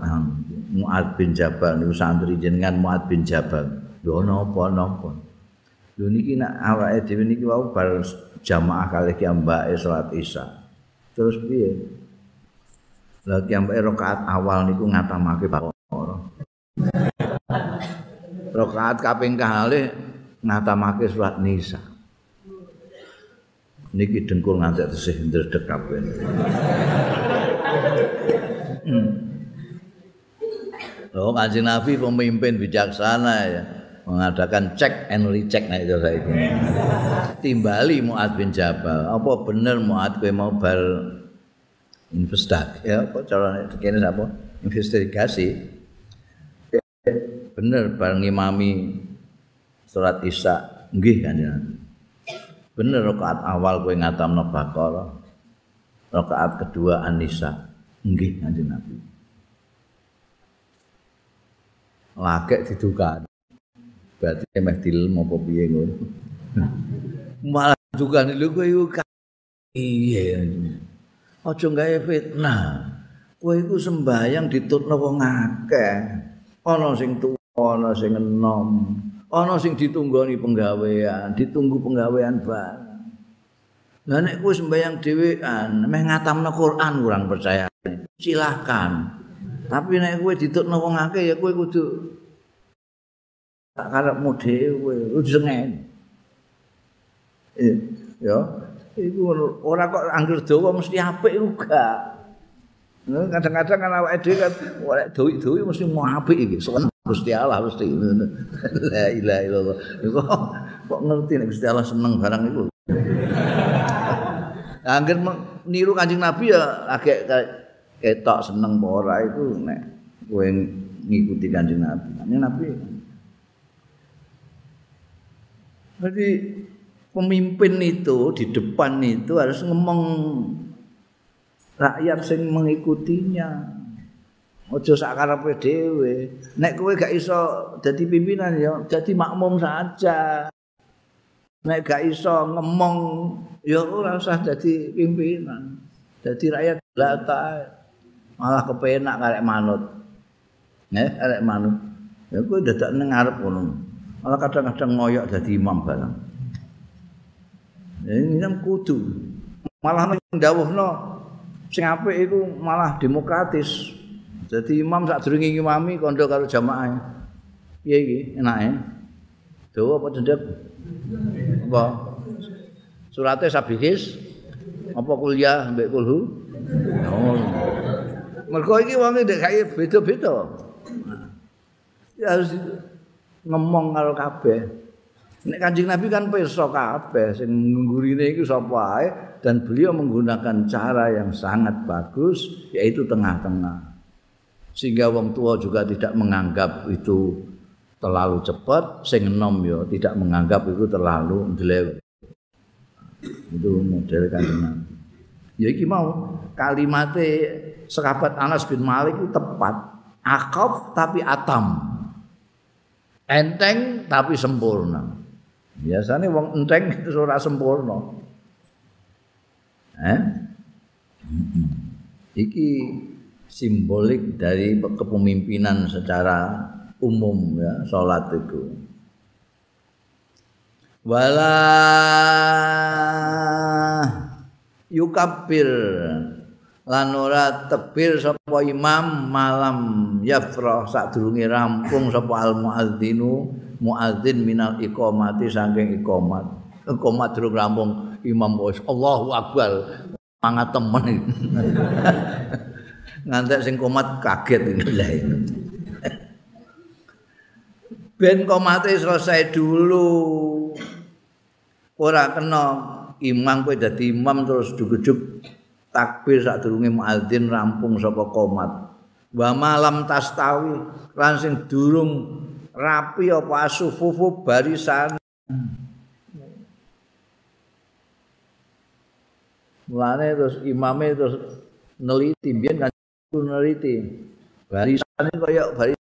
Muaz bin Jabal niku santri jenengan Muaz bin Jabal. Lho napa napa. Lho niki nek awake dhewe niki wau bar jamaah kalih ki mbake salat Isya. terus piye? Lha kiampe rakaat awal niku ngatamake Baqarah rakaat kaping kalih ngatamake surat Nisa niki dengkul ngantek tesih ndredeg kabeh. Oh, kanjeng Nabi pemimpin bijaksana ya. Mengadakan cek and recheck nah itu saya ini. Timbali Muad bin Jabal, apa bener Muad kowe mau bar investasi? Ya apa cara kene apa investigasi. Bener bareng imami surat Isya. Nggih kanjeng. Bener rakaat awal kowe ngatamno Baqarah. Rakaat kedua An-Nisa. Nggih kanjeng Nabi. Lagek diduga berarti emeh dilem apa piye ngono malah juga lho kowe iku iya aja gawe fitnah. Kowe iku sembayang ditutno wong akeh ana sing tuwa ana sing enom. Ana sing ditunggoni penggawean ditunggu penggawean bareng. Lah nek kowe sembayang dhewean, meh ngatamno Quran kurang percaya. Silahkan. Tapi nek kowe ditutno wong akeh ya kowe kudu karepmu dhewe, kudu sengen. Ya, iku ora kok anggur dawa mesti apik juga. Kadang-kadang kan awake dhewe kan ora dowi-dowi mesti mau apik iki. Seneng Gusti Allah mesti. La ilaha illallah. Iku kok ngerti nek Gusti Allah seneng barang iku. Angger niru Kanjeng Nabi ya agak ketok seneng apa ora iku nek kowe ngikuti Kanjeng Nabi. Kanjeng Nabi. Jadi pemimpin itu di depan itu harus ngomong rakyat sing mengikutinya. Ojo sakarepe dhewe. Nek kowe gak iso dadi pimpinan ya dadi makmum saja. Nek gak iso ngomong ya ora usah dadi pimpinan. Dadi rakyat belata malah kepenak karek manut. Nek karek manut. Ya kowe dadak ngarep ngono. Malah kadang-kadang ngoyok dadi imam barang. Ini nang kudu. Malah ndawuhno sing apik iku malah demokratis. Jadi imam sak durunge ngimami kandha karo jamaah. Piye iki enake? Dawa apa cendek? Apa? Surate sabihis apa kuliah mbek kulhu? Oh. Mergo iki wong ndek kaya beda-beda. Ya harus ngomong karo kabeh. Nek Kanjeng Nabi kan pirsa kabeh sing nggurine iki sapa ae dan beliau menggunakan cara yang sangat bagus yaitu tengah-tengah. sehingga wong tua juga tidak menganggap itu terlalu cepat sing enom ya tidak menganggap itu terlalu ndelek itu model kanjeng ya iki mau kalimatnya sekabat Anas bin Malik itu tepat akaf tapi atam enteng tapi sempurna. Biasanya wong enteng itu ora sempurna. Eh? Iki simbolik dari kepemimpinan secara umum ya salat itu. Wala yukabir lan ora tebir sapa imam malam yafrah sadurunge rampung sapa al muadzinu muadzin minal iqamati saking iqamat. Iqamat durung rampung imam wis Allahu akbar. Mangat temen ngantek sing komat kaget lah ben komate selesai dulu. Ora kena imam kowe dadi imam terus dugujuk takbir sak durunge muadzin rampung saka komat. Wa malam tastawi lan sing durung rapi apa asufufu barisan. Mulane terus imame terus neliti biyen kan neliti. Barisan. Itu kayak barisan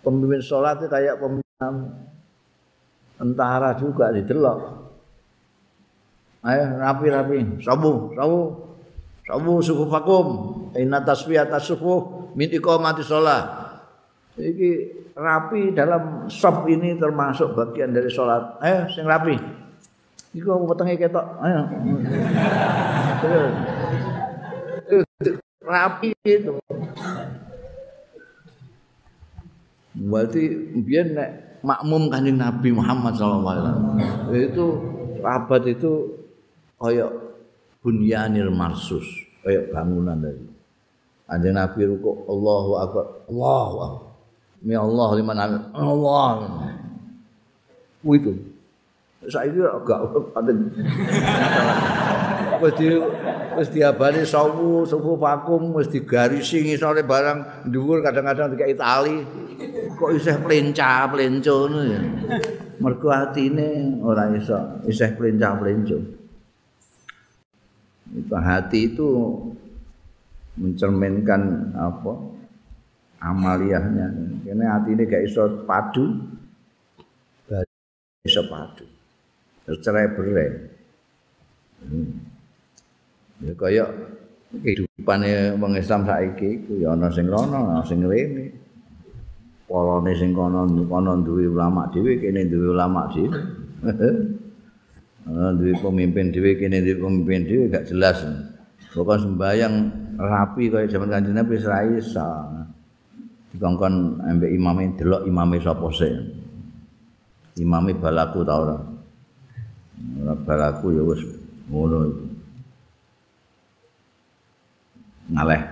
pemimpin sholat itu kayak pemimpin tentara juga didelok ayo rapi-rapi sabu sabu sabu suku vakum inna tasbiyat suku min iqamati sholat iki rapi dalam sop ini termasuk bagian dari sholat ayo sing rapi Iku wetenge ketok. Ayo. rapi itu. Berarti biar nek makmum kanjeng Nabi Muhammad SAW itu rabat itu kayak bunyanil marsus kayak bangunan dari kanjeng Nabi rukuk Allahu Akbar Allahu Akbar. Mi Allah liman Allah. Itu saya itu agak ada wis di wis diabani sawu sufu vakum wis digarisi ngisore barang dhuwur kadang-kadang dikai tali. Kok isih plencah plenco ngono ya? Mergo atine ora iso isih plencah plenco itu hati itu mencerminkan apa? Amaliyahnya ini hati ini gak iso padu. Gak iso padu. Tercerai berai. Hmm. ya kaya kehidupannya orang Islam saiki ku ya ana sing rono ana sing rene. Polone sing kono kono duwe ulama dhewe kene duwe ulama dhewe duwe pemimpin dhewe kene duwe pemimpin dhewe gak jelas. Pokok sembayang rapi kaya zaman kanjeng Nabi ora iso. Dikongkon ambek imame delok imame sapa sih imame balaku ta ora? Balaku ya wis ngono. Iku ngaleh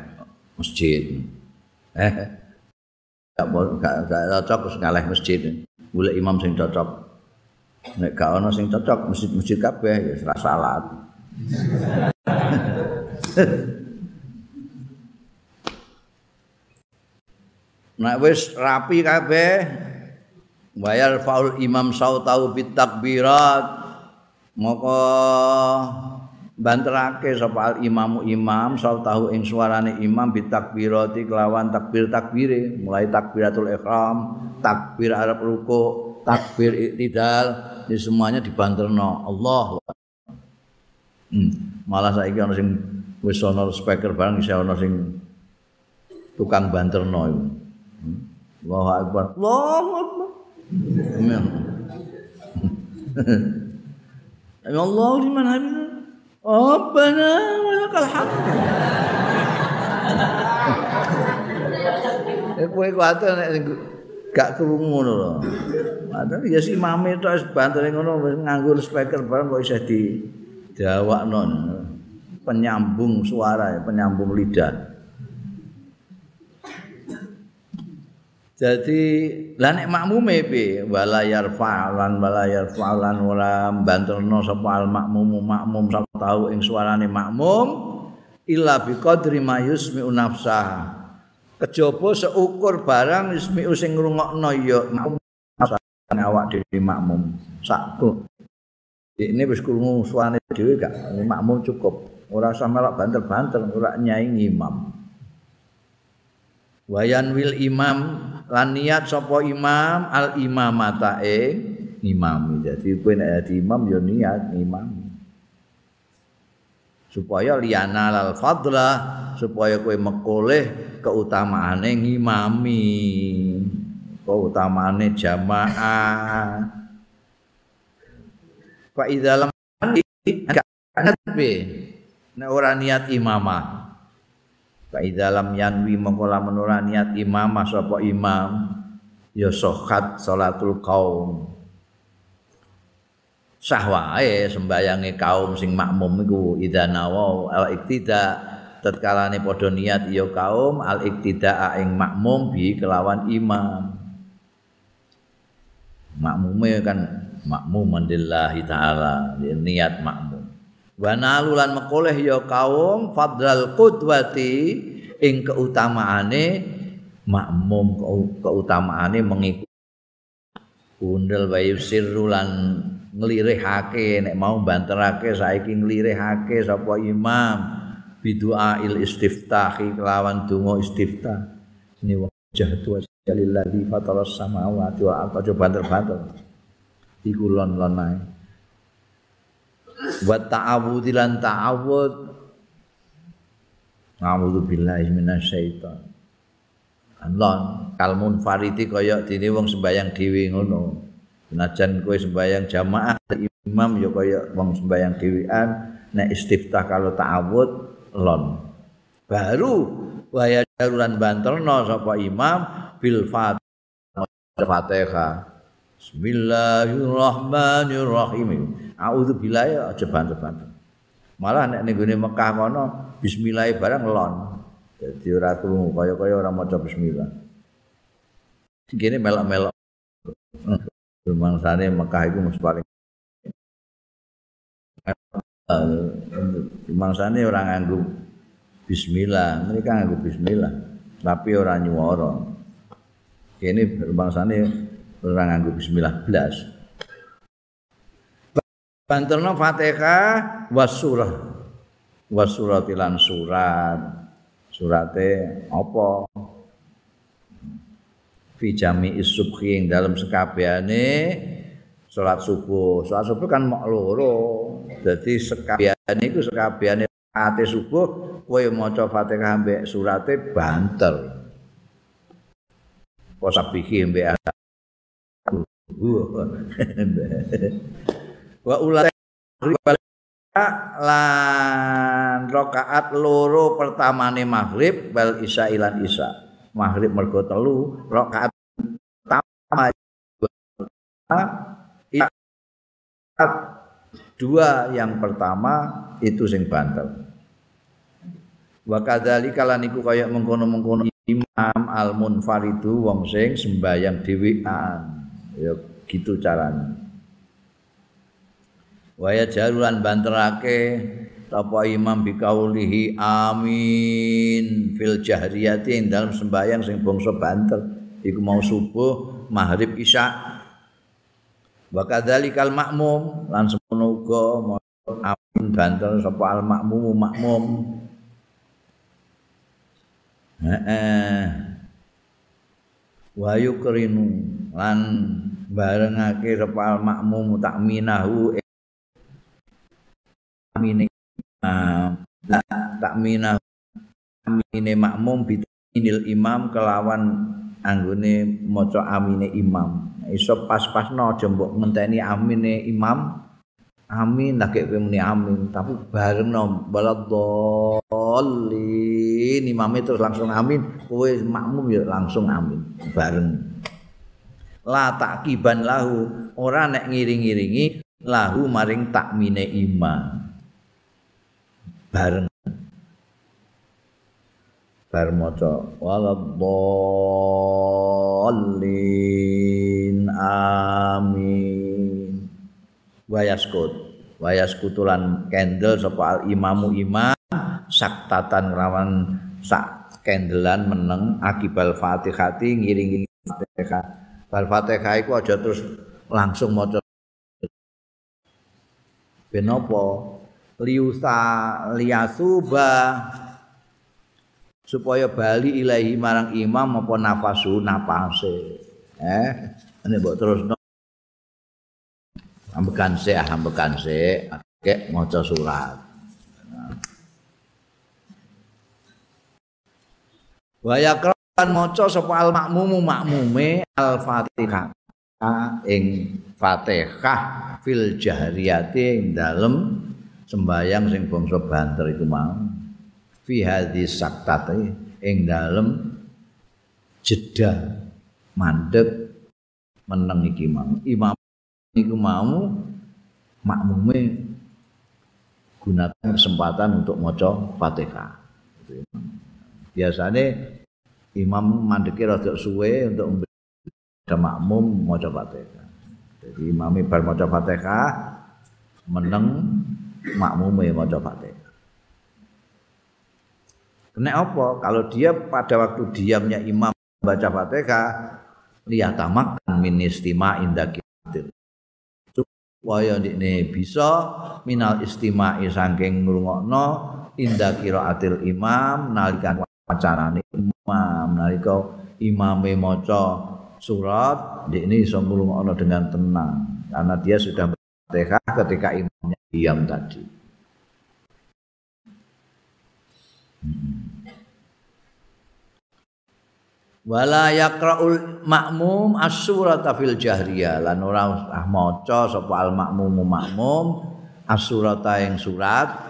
masjid. Eh gak gak gak cocok wis ngaleh masjid. Golek imam sing cocok nek gak ana sing cocok masjid-masjid kabeh ya ora salat. Nek wis rapi kabeh bayar faul imam sautau bit takbirat moko banterake sapa imamu imam sau tahu ing suarane imam bitakbirati kelawan takbir takbire mulai takbiratul ihram takbir arab ruku takbir iktidal ini semuanya dibanterno Allah hmm. malah saiki ana sing wis ana speaker barang iso ana sing tukang banterno iku hmm. Allahu akbar Allahu akbar Ya Allah liman hamid. Rabbana wa lakal hamd. Eh kowe kuwi nek gak krungu ngono lho. Padahal ya si mami tok wis bantene ngono wis nganggo speaker bareng kok isih di dawakno. Penyambung suara, penyambung lidah. Jadi lah nek makmume piye wala yarfa'lan wala yarfa'lan ora banterno sapa al makmum makmum sak tau ing suarane makmum illa bi qadri ma yusmi'u nafsah. Kejaba seukur barang yusmi'u sing ngrungokno ya makmum awak dhewe makmum sakku. Ini wis krungu suarane dhewe gak makmum cukup. Ora usah melok banter-banter ora nyaingi imam. Wayan wil imam lan niat sapa imam al imamata ing imam jadi kowe nek dadi imam ya niat imam supaya liyana lal fadlah supaya kowe mekoleh keutamaane ngimami. Keutamaane jamaah. Fa idza lam nek ora niat imamah. Fa dalam yanwi mongko lamun ora niat imam sapa imam ya sohat salatul kaum. Sah wae sembayange kaum sing makmum iku idanawa al iktida tatkalane padha niat ya kaum al iktida ing makmum bi kelawan imam. Makmume kan makmum mandillahi taala niat makmum. wa nalulan mekoleh ya kaum fadral qudwati ing keutamaane makmum keutamaane mengikuti undel bayu sirrulan nglirihake nek mau banterake saiki nglirihake sapa imam. Bidua il istiftahi kelawan donga istiftah. Ini wajah tu jalilladzi fataras samawati wa ardh banter-banter. Iku lon-lon wa ta'awudzi lan ta'awud. A'udzu billahi minasyaiton. Allah kalmun fariti kaya dene wong sembayang dhewe ngono. Senajan kowe sembayang jamaah imam ya kaya wong sembayang dhewean nek istiftah kalau ta'awud lon. Baru waya daruran banterno sapa imam bil Fatihah. Bismillahirrahmanirrahim. A'udzu billahi aja bantu-bantu. Malah nek ning gone Mekah kono bismillah barang lon. Dadi ora krungu kaya-kaya ora maca bismillah. Gini melok-melok. Rumangsane Mekah iku mesti paling mangsane orang nganggo bismillah mereka nganggo bismillah tapi orang nyuwara. Kene bangsane orang nganggo bismillah blas. Banterno Fatihah was surah was suratilan surat surate apa fi jami isubhi ing dalam sekabehane salat subuh. Salat subuh kan mok loro. Dadi sekabehane iku sekabehane ate subuh kowe maca Fatihah mbek surate banter. Kok sabihi mbek wa ulai lan rakaat loro pertamane maghrib bal isya ilan isya maghrib mergo telu rakaat pertama dua yang pertama itu sing banter. Wa kadzalika lan iku kaya mengkono-mengkono imam al munfaridu wong sing sembayang dhewean. Ya gitu caranya. Waya jarulan banterake apa imam bikaulihi amin. Fil jahriyati ing dalam sembahyang sing bangsa banter. Iku mau subuh maghrib isya. Wa kadzalikal makmum lan semono uga amin banter sapa al makmum makmum. Heeh. Wa yukrinu lan barengake sapa al makmum takminahu amine takmina amine makmum bitinil imam kelawan anggone maca amine imam. Iso pas-pasno aja mbok ngenteni amine imam. Amin lagi kowe muni amin tapi bareng no baladolin imam terus langsung amin. Kowe makmum ya langsung amin bareng. La takiban lahu ora nek ngiring-iringi lahu maring takmine imam bareng bar maca waladhdallin amin. Wayaskut wayaskutulan kendel sapa al imamu imam saktatan rawan sak kendelan meneng akibal fatihati ngiring-ngiring fatihah. Bal fatihah iku aja terus langsung maca. Benopo liusa liyasuba supaya bali ilahi marang imam apa nafasu napase. Eh ini mbok terus no. ambekan se ah, ambekan se kek maca surat. Wa yakran maca sapa al makmumu makmume al fatihah ing fatihah fil jahriyati ing dalem sembayang sing bangsa banter iku mau. Fi hadis saktati ing dalem jeda mandek meneng iki mau. Imam iku mau makmume gunakan kesempatan untuk maca Fatihah. Biasanya imam mandeki rada suwe untuk ada makmum maca Fatihah. Jadi imam bar maca Fatihah meneng makmume maca Fatihah. Kena apa? Kalau dia pada waktu diamnya imam baca Fatihah, liyatamak min istima indakitil. Supaya ini bisa minal istima'i saking ngrungokno inda qiraatil imam nalikan wacarane imam nalika imame maca surat ini iso ngrungokno dengan tenang karena dia sudah Fatihah ketika imamnya diam tadi. Wala yaqra'ul makmum as-surata fil jahriyah. Lan ora usah maca sapa al makmum as-surata ing surat.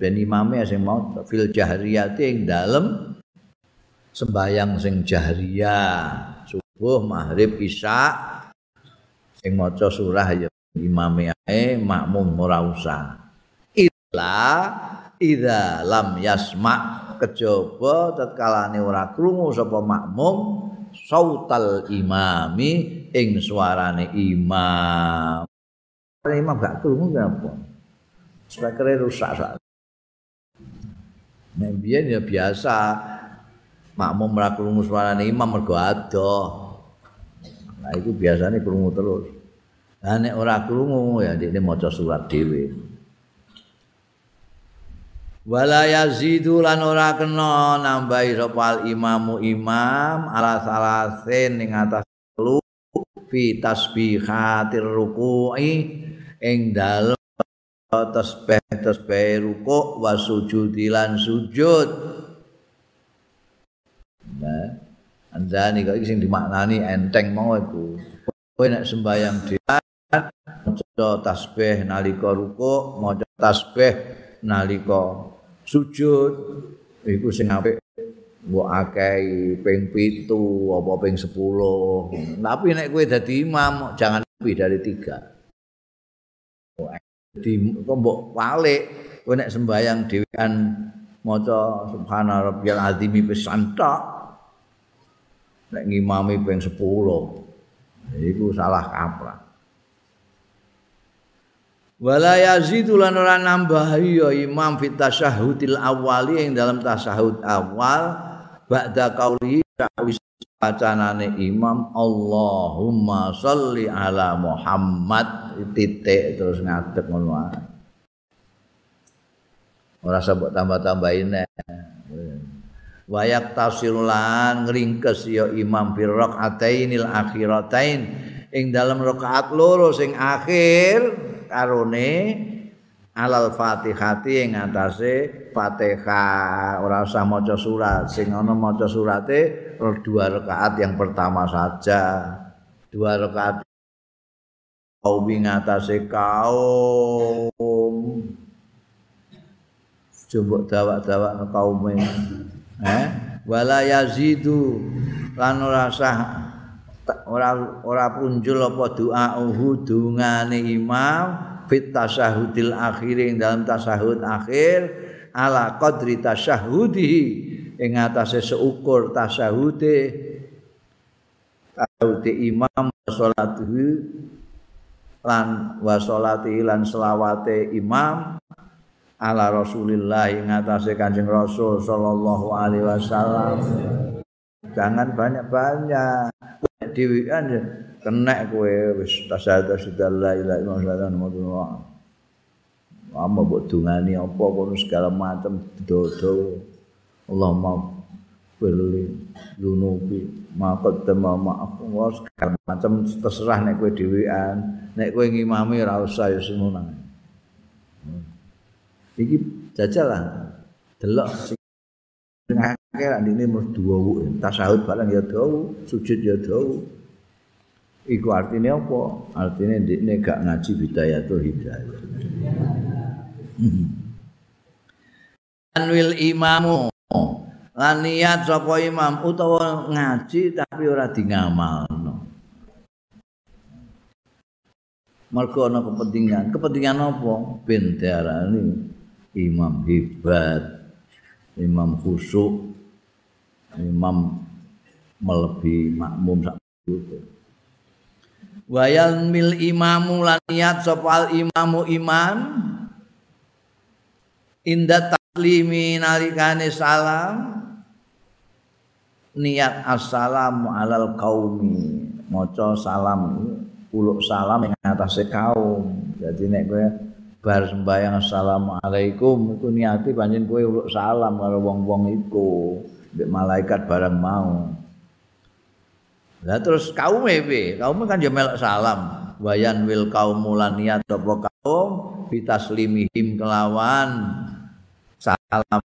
Ben imame sing maca fil jahriyah ing dalem sembayang sing jahriyah. Subuh maghrib isya sing maca surah ya imame ae makmum ora usah. Illa idza lam yasma. Kejaba tatkalane ora krungu sapa makmum sautal imami ing suarane imam. Imam gak krungu apa? Speakernya rusak saat Nah, ya biasa makmum ora krungu suarane imam mergo adoh. Nah, itu biasanya krungu terus. Lah nek ora krungu ya dekne maca surat dhewe. Wala yazidu lan ora kena nambahi sapa imamu imam ala salasin ning atas telu fi tasbihatir ruku'i ing dalem tasbih tasbih ruku wa sujudi lan sujud nah andani kok sing dimaknani enteng mau iku kowe nek sembayang dhewe maca tasbih nalika ruku maca tasbih nalika sujud iku sing apik mbok akeh ping 7 apa ping 10 tapi nek kowe dadi imam jangan lebih dari 3 di mbok walik kowe nek sembayang dhewean maca subhana rabbiyal azim pisan tok nek ngimami ping 10 iku salah kaprah wala yazidu lan ora nambahi ya imam fit tasyahudil awali ing dalam tasyahud awal ba'da qauli wacanane imam Allahumma sholli ala Muhammad titik terus ngadeg ngono ae. Ora sabuk tambah-tambahin wayak tafsirulan ngringkes ya imam fir rakaatainil akhiratain ing dalam rakaat loro sing akhir karone alal fatihati ing atase fatihah ora usah maca surat sing ana maca surate dua rakaat yang pertama saja. Dua rakaat. Kaum ngatasi kaum. Coba dawak-dawak kaum eh? Wala yazidu lan ora ora ora punjul apa doa uhu dungane imam fit tasyahudil akhir dalam tasyahud akhir ala qadri tasyahudi ing atase seukur tasyahude tasyahude imam salatuhu lan wa salati lan selawate imam ala Rasulillah ing atase Kanjeng Rasul sallallahu alaihi wasallam. Jangan banyak-banyak dhewean kena kowe wis tasyahud sudah la ilaha illallah Amma mbok dungani apa kono segala macam dodo. Allahumma firli dunubi maqad tema maaf wa segala macam terserah nek kowe dhewean. Nek kowe ngimami ora usah ya semono iki jajal lah. Delok sing akeh ra dene mesti duwu tasahud barang ya duwu sujud ya duwu iku artine apa? Artine ndekne gak ngaji bidayatul hidayah. Anwil imamu. Lan niat sapa imam utawa ngaji tapi ora di ngamalno mergo ana kepentingan. Kepentingan apa? Ben imam hebat imam khusyuk imam melebihi makmum sak itu wayal mil imamu lan niat sapa imamu iman inda taklimi nalikane salam niat assalamu alal qaumi. Maca salam uluk salam ing atase kaum. Jadi nek kowe bar sembayang assalamualaikum iku niati panjen kowe uluk salam karo wong-wong iku. mbek malaikat barang mau. Lah terus kaum piye? Kaum kan ya melok salam. Wayan wil kaum mulan niat apa kaum? Bitaslimihim kelawan. Salam.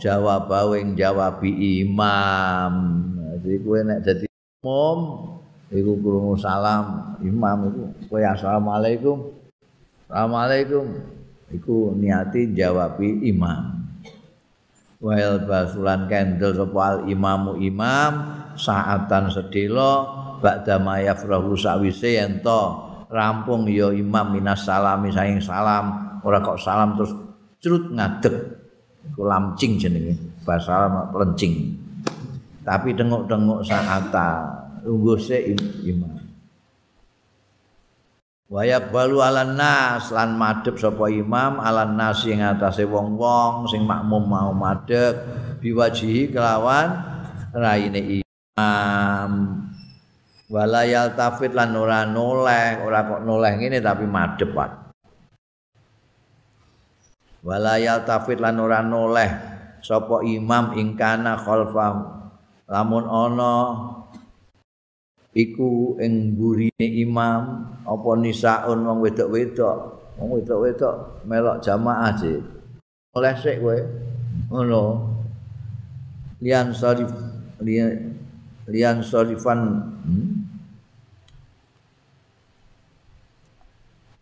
Jawab wing jawab imam. Jadi kowe nek dadi umum iku krungu salam. Imam iku kowe assalamualaikum. Assalamualaikum. Iku niati jawab imam wal basulan kendel sapa imamu imam saatan sedelo ba'da mayafrahu sawise ento rampung ya imam minas salami saing salam. Ora kok salam terus crut ngadeg. Iku lamcing jenenge bahasa lencing tapi denguk-denguk saata lungguh se imam Waya balu alan nas lan madhep sapa imam alan nas ing atase wong-wong sing makmum mau madhep biwajihi kelawan raine imam. Wala yaltafit lan ora noleh ora kok noleh ngene tapi madhep wae wala yaltafit lan ora noleh sapa imam ingkana khalfa lamun ana iku ing burine imam apa nisaun wong wedok-wedok? Wong wedok-wedok melok jamaah sih oleh sik kowe ngono. Lian sarif lian lian sarifan hmm?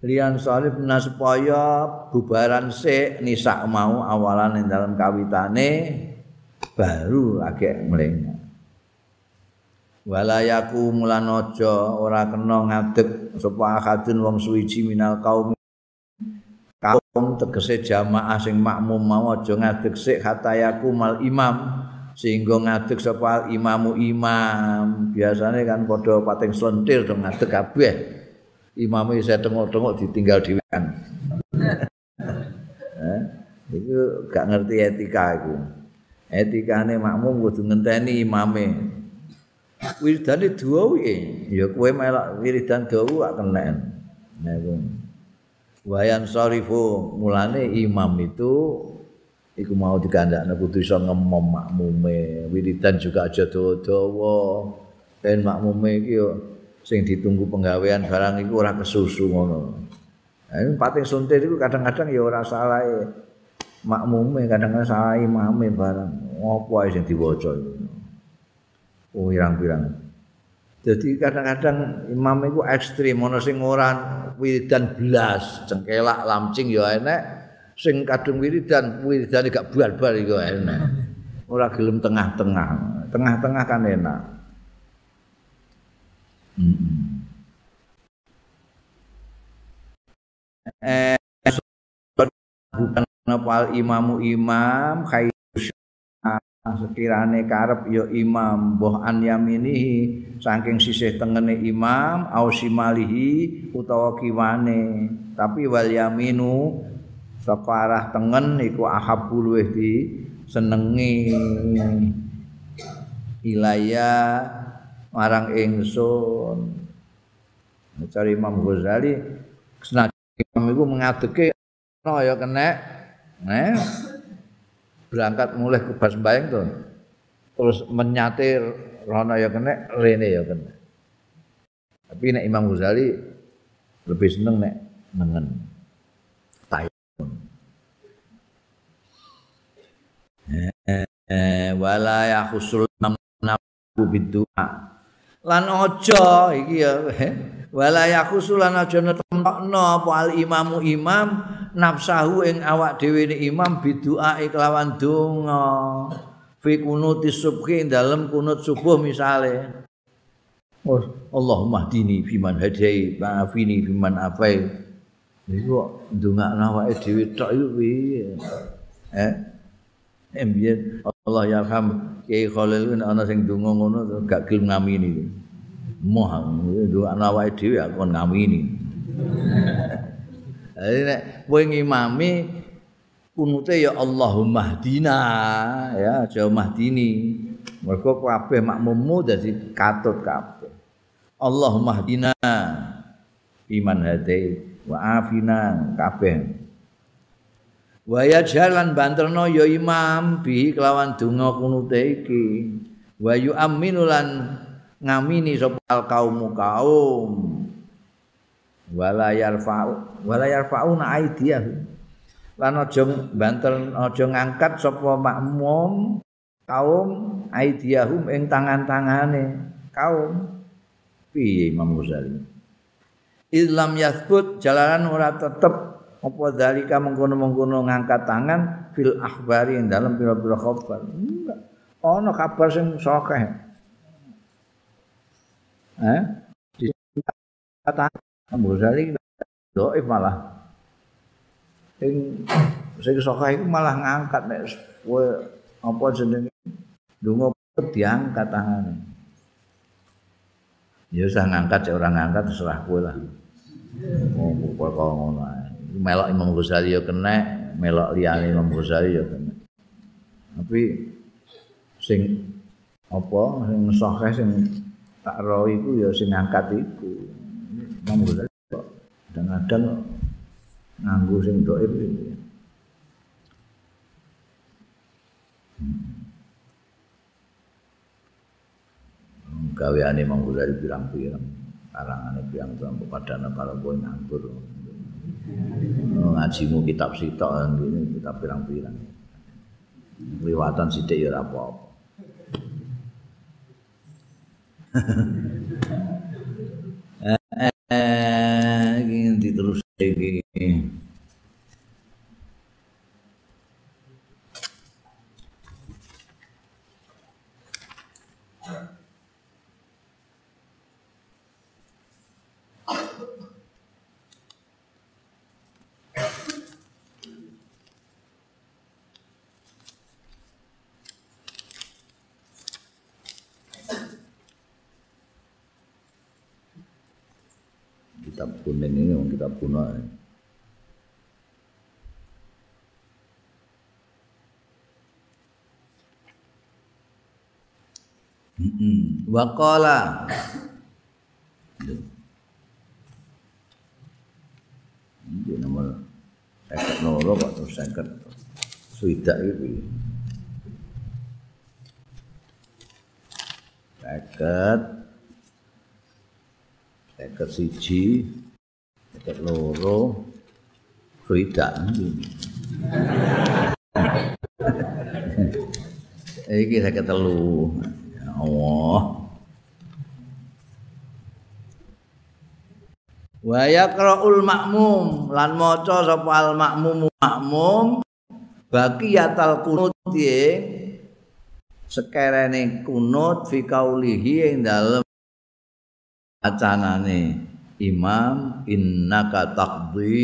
lian sarif supaya bubaran sik nisa mau awalan ing dalam kawitane baru agek mlengah walayaku aja ora kena ngadeg sapa akadun wong suwiji minal kaum. Kaum tegese jamaah sing makmum mau aja ngadeg sik hatayaku mal imam sehingga ngadeg sapa imamu imam. Biasane kan padha pating slentir dong ngadeg kabeh. Imam isa tengok-tengok ditinggal dhewean. Eh iku gak ngerti etika iku. Etikane makmum kudu ngenteni imame wiridane dawa iki ya kowe melok wiridan dawa gak kenen niku wayan sarifu mulane imam itu iku mau dikandakne kudu iso ngemom makmume. Wiridan juga aja dawa-dawa. Ben makmume iki yo sing ditunggu penggawean barang iku ora kesusu ngono. Ini pating suntir itu kadang-kadang ya ora salah makmume kadang-kadang salah imame barang. Ngopo ae sing diwaca itu pirang-pirang. Jadi kadang-kadang imam itu ekstrim, ana sing ora wiridan blas, cengkelak lamcing ya enek, sing kadung wiridan, wiridan gak bar-bar iku enek. Ora gelem tengah-tengah. Tengah-tengah kan enak. Hmm. Eh bukan apa imamu imam khair sekirane karep ya imam boh an yaminihi saking sisih tengene imam au simalihi utawa kiwane. Tapi wal yaminu separah tengen iku ahabul luweh di senengi ilaya marang ingsun. Cari Imam Ghazali senajan imam iku mengadeke no ya kena eh berangkat mulai ke bas bayang tuh. Terus menyatir rono ya kena rene ya kena. Tapi nek Imam Ghazali lebih seneng nek nengen. Tayun eh wala ya khusul nabu bidu'a lan ojo iki ya wala ya khusulan aja netokno apa al imamu imam nafsahu ing awak dhewe imam bidua kelawan donga. Fi kunuti subhi dalem kunut subuh misale. Oh, Allahumma dini fiman hadai maafini fiman afai. Iku ndongakno awake dhewe tok iku piye? Eh Embien Allah yarham Kiai Khalil ana sing donga ngono gak gelem ngamini moh ndongakno awake dhewe aku ngamini Jadi nek kowe ngimami kunute ya Allahumma hdina ya aja mahdini. Mergo kabeh makmummu dadi katut kabeh. Allahumma hdina iman hadai wa afina kabeh. Wa ya jalan banterno ya imam bi kelawan donga kunute iki. Wa yu aminulan ngamini sapa kaum kaum. wala yarfa'u wala yarfa'una aidiyahu lan aja banter aja ngangkat sapa makmum kaum aidiyahum ing tangan-tangane kaum piye Imam Ghazali Islam yathbut jalanan ora tetep apa dalika mengkono-mengkono ngangkat tangan fil akhbari ing dalam pira-pira khabar enggak ana kabar sing sokeh eh di kata Abu Ghazali doif malah. Sing sing sokah iku malah ngangkat nek kowe apa jenenge donga diangkat tangane. Ya usah ngangkat ya orang ngangkat terserah kowe lah. Oh, kok ngono ae. Melok Imam Ghazali ya kena, melok liyane Imam Ghazali ya kena. Tapi sing apa sing sahih sing tak ro iku ya sing ngangkat iku. Imam Ghazali kok kadang-kadang nganggo sing dhaif iki. gaweane monggo dari pirang-pirang karangane pirang-pirang padane kalau kowe nganggur ngajimu kitab sitok ngene kitab pirang-pirang. Liwatan sithik ya ora apa-apa. Eh, eh, ini terus iki kitab kuning ini orang kitab kuno Waqala. Ini nomor Eket noro Pak terus eket Suidak itu. Eket Eket siji, eket loro, ruidak. Iki saya telu. Allah. Wa yaqra'ul ma'mum. Lan maca sapa al ma'mum ma'mum baqiyatal kunut ye sekerene kunut fi kaulihi ing dalem acanane. Imam innaka taqdi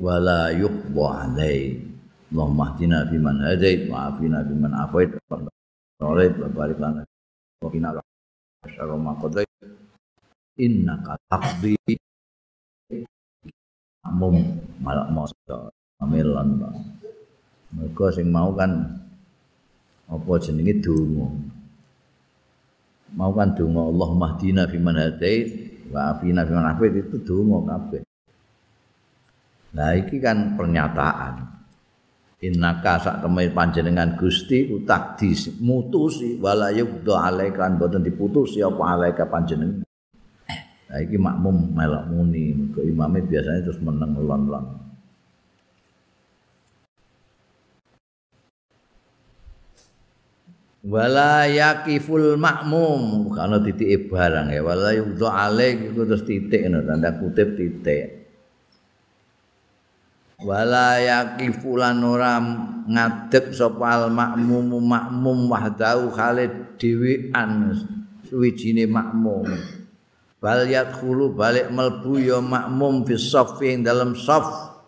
wala yuqda alai. Allahumma hdina fi man hadait wa afina fi man afait. Wa barik lana wa qina syarra ma qadait innaka taqdi mum malak moso amilan mereka sing mau kan apa jenenge donga mau kan donga Allah mahdina fi man hadait wa afina fi man afait itu donga kabeh. Nah iki kan pernyataan. Innaka sak temui panjenengan Gusti utak dimutusi wala yubda alaika kan boten diputusi apa alaika panjenengan. Nah iki makmum melok muni, ke imame biasanya terus meneng lon-lon. wala yakiful makmum kana titik barang ya wala yudha alaik iku terus titik tanda kutip titik wala yakifulan ora ngadeg sapa al makmum makmum wahdau khalid dhewean suwijine makmum. Bal yadkhulu balik melbu ya makmum fi saffi ing dalam saf.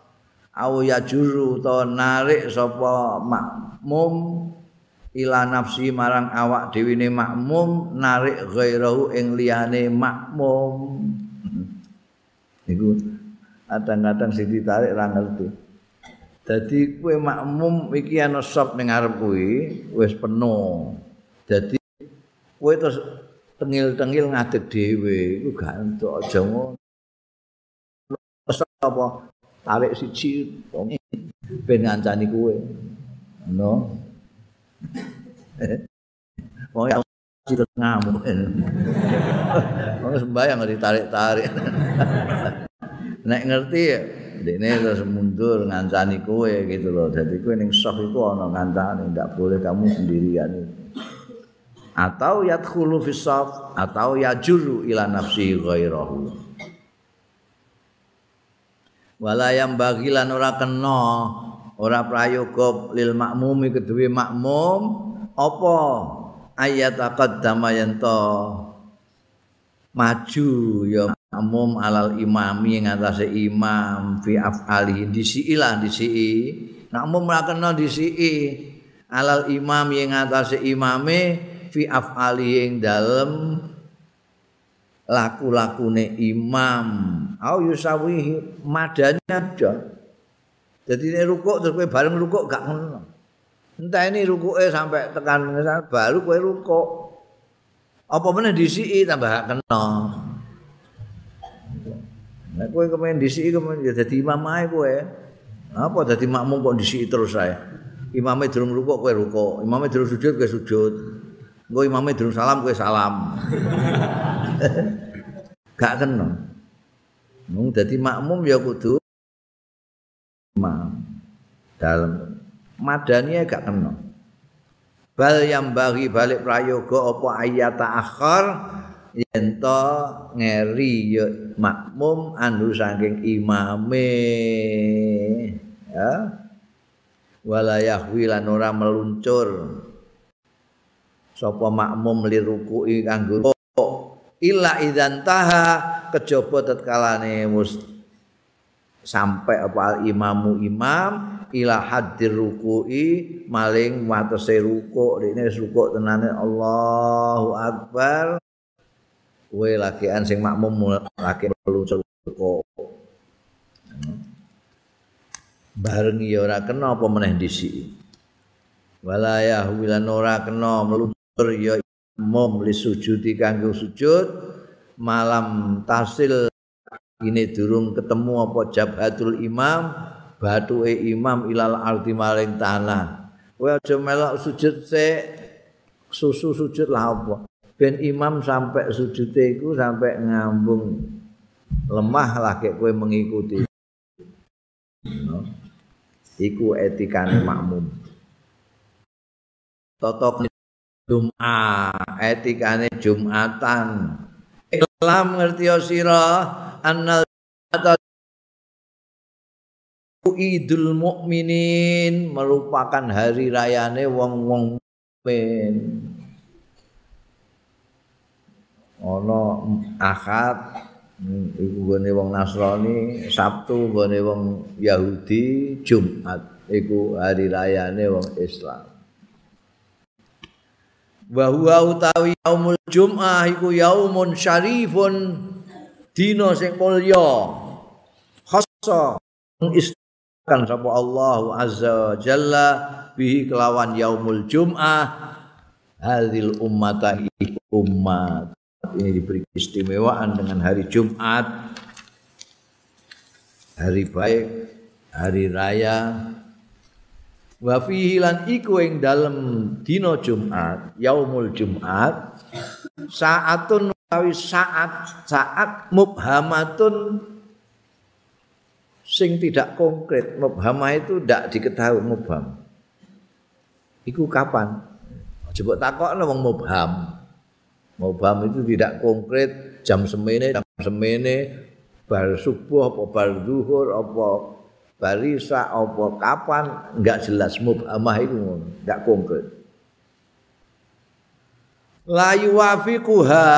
Au yajuru to narik sapa makmum ila nafsi marang awak dhewe ne makmum narik ghairahu ing liyane makmum. Iku kadang-kadang sing ditarik ra ngerti. Dadi kowe makmum iki ana sop ning ngarep kuwi wis penuh. Dadi kowe terus tengil-tengil ngadeg dhewe iku gak entuk aja ngono. Apa? Tarik siji ben ngancani kowe. No Wong ya ngamuk. Wong sembayang ditarik-tarik. Nek ngerti Dene terus mundur ngancani kowe gitu loh. Jadi kowe ning sok iku ana ngancani, ndak boleh kamu sendirian Atau yadkhulu fi saf atau yajuru ila nafsi ghairahu. Wala yang bagilan ora kena ora prayoga lil makmumi kedue makmum apa ayat taqaddama yanto maju ya makmum alal imami ing atase imam fi afali disiilah disii. Makmum ora kena disii alal imam ing atase imame fi afali ing dalem laku-lakune imam. Au yusawihi madanya aja. Jadi ini rukuk terus kowe bareng rukuk gak ngono. Entah ini rukuke sampai tekan baru kowe rukuk. Apa meneh disiki tambah kena Nek kowe kemen disiki kemen ya dadi imam ae kowe. Apa dadi makmum kok disiki terus ae? Imame durung rukuk kowe rukuk, imame durung sujud kowe sujud. Engko imame durung salam kowe salam. Gak kena. Mung dadi makmum ya kudu imam. Dalam madani gak kena. Bal yang bagi balik prayoga apa ayat akhir yen to ngeri ya makmum anu saking imame. Ya. Walayah wilan ora meluncur. Sapa makmum liruku'i kanggo illa idzan taha kejaba tetkalane mus sampai apa imamu imam ila hadir ruku'i maling watese rukuk. Ini rukuk tenane Allahu akbar kowe lakian sing makmum laki meluncur kok. Bareng ya ora kena apa meneh dhisik. Walayah wilan ora kena meluncur ya mum li sujudi kanggo sujud malam tasil ini durung ketemu apa jabhatul imam batuke imam ilal arti maling tanah. Kowe aja melok sujud sik susu sujud lah apa ben imam sampai sujute iku sampai ngambung. Lemah lah kayak kue mengikuti. No. iku etikane makmum. Totok Jum'ah etikane Jumatan. Ilam ngerti sira? Annal Idul Mukminin merupakan hari rayane wong-wong mukmin. Ana akad iku gone wong Nasrani Sabtu gone wong Yahudi Jumat iku hari rayane wong Islam. Wa huwa utawi yaumul jum'ah iku yaumun syarifun dina sing mulya. Khassa istikan sapa Allah azza jalla bihi kelawan yaumul jum'ah hadil ummata umat ini diberi keistimewaan dengan hari Jumat. Hari baik hari raya. Wa fihi lan iku ing dalem dina Jumat yaumul Jumat saatun utawi saat saat mubhamatun. Sing tidak konkret mubhama itu tidak diketahui mubham. Iku kapan? Coba takokno wong mubham Mubham itu tidak konkret jam semene jam semene bar subuh apa bar zuhur apa barisa apa kapan enggak jelas. Mubhamah itu enggak konkret. La yuwafiquha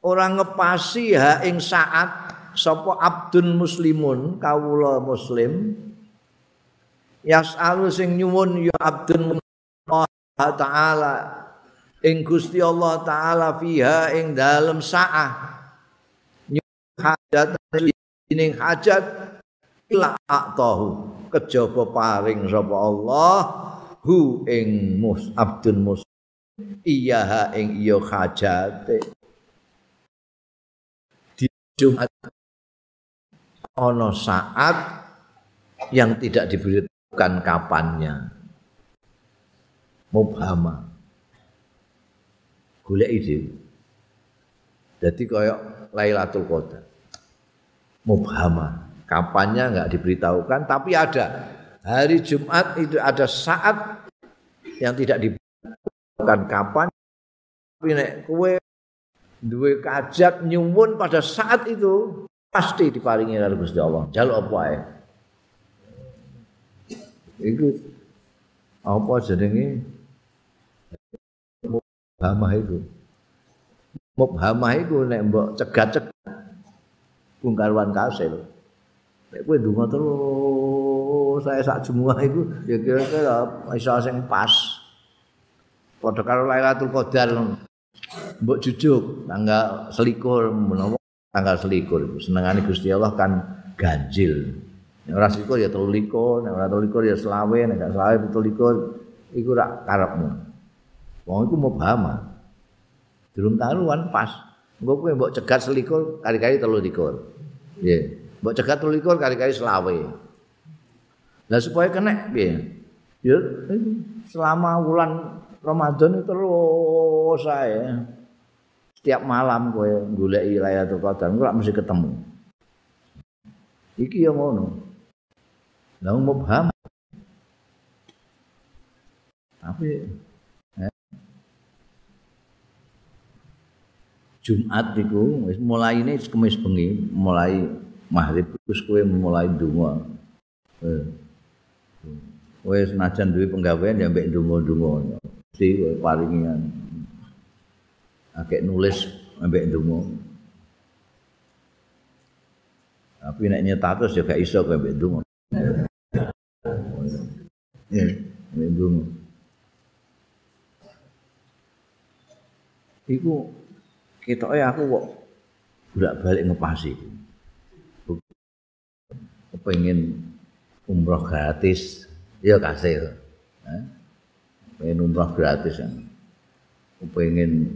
orang ngepasi ha ing saat sapa abdun muslimun kawula muslim yasalu sing nyuwun ya abdun Allah taala ing Gusti Allah taala fiha ing dalem saah. Hajat ing hajat ila atahu. Kejaba paring sapa Allah hu ing mus abdun mus iya ing iya hajate. Di Jumat ono saat yang tidak diberitakan kapannya. Mubhama golek ide. Jadi kayak Lailatul Qadar. Mubhama. Kapannya enggak diberitahukan tapi ada. Hari Jumat itu ada saat yang tidak diberitahukan kapan. Tapi nek kowe duwe kajat nyuwun pada saat itu pasti diparingi karo Gusti Allah. Jaluk apa ae. Iku apa jenenge hamah itu. Mubhamah itu nek mbok cegat-cegat bungkarwan kasil. Nek kowe ndonga terus saya sak semua itu ya kira-kira iso sing pas. Padha karo Lailatul Qadar. Mbok jujuk tanggal selikur menawa tanggal selikur senengane Gusti Allah kan ganjil nek ora selikur ya telu likur nek ora telu likur ya selawe nek gak selawe telu likur iku rak karepmu wong iku mau paham durung karuan pas. Engko kowe mbok cegat selikur kali-kali telu likur nggih. Mbok cegat telu likur kali-kali selawe. Lah supaya kena piye ya selama bulan Ramadan itu terus saya setiap malam kowe goleki Lailatul Qadar kok mesti ketemu. Iki ya ngono. Lah mubham. Tapi eh, Jumat iku wis mulai ini kemis bengi, mulai maghrib wis kowe mulai donga. Eh. Kowe senajan duwe penggawean ya mbek donga-donga. Kowe paringi akeh nulis ambek ndonga. Tapi nek nyetatus ya gak iso kowe ambek ndonga. Ya, ambek ndonga. Iku ketoke aku kok bolak-balik ngepasi. Kepengin umroh gratis, ya kasih. Eh? Pengen umroh gratis kan. Pengen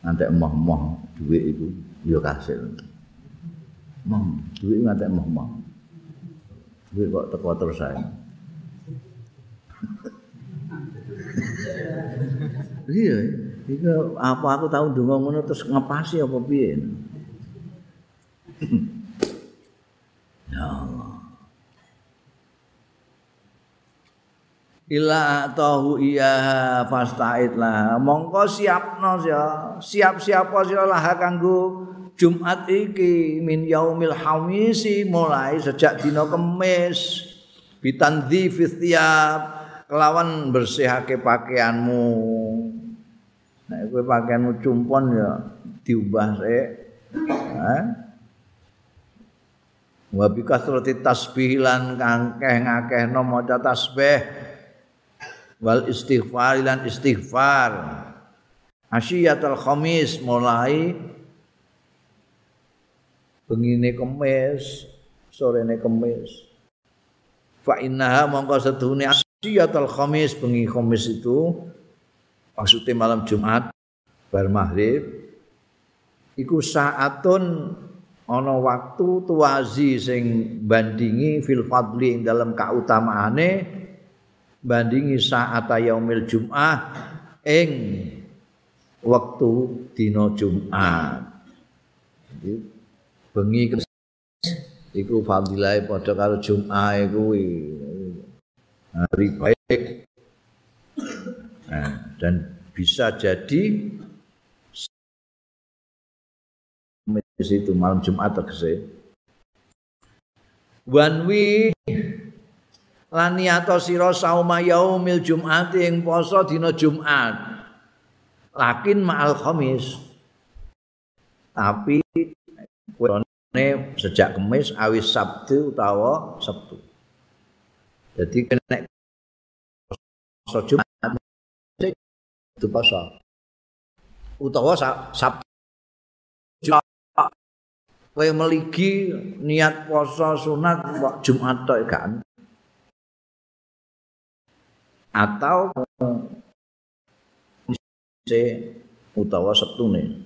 ngantek emoh-emoh duit itu ya kasil. Mom, duit ngantek emoh-emoh. Duit kok teko terus saya. iya, itu apa aku tahu donga ngono terus ngepasi apa piye? ya Allah. ila tahu iya fasta'id lah mongko siapno ya siap-siap sira lah kanggo Jumat iki min yaumil hamisi mulai sejak dina kemis bitanzi tiap kelawan bersihake pakaianmu kowe pakaianmu cumpon ya diubah sik ha wa bi kasrati tasbih lan kangkeh ngakehno maca tasbih. Wal istighfar lan istighfar. Asyiyatul khamis mulai bengine kemis sorene kemis. Fa innaha mongko sedune asyiyatul khamis bengi khamis itu maksudnya malam Jumat bar maghrib iku saatun ana waktu tuwazi sing bandingi fil fadli dalam kautamaane bandingi saat yaumil jum'ah ing waktu dina Jumat. Jadi bengi iku fadilah padha karo Jumat kuwi. Hari baik. Nah, dan bisa jadi itu malam Jumat tegese. One week lan niyato sira sauma yaumil jumat ing poso dina jumat. Lakin ma'al khamis. Tapi kuwi sejak kemis awis sabtu utawa sabtu. Jadi kena poso jumat itu poso. Utawa sabtu kowe meligi niat poso sunat Jumat tok gak atau se utawa septune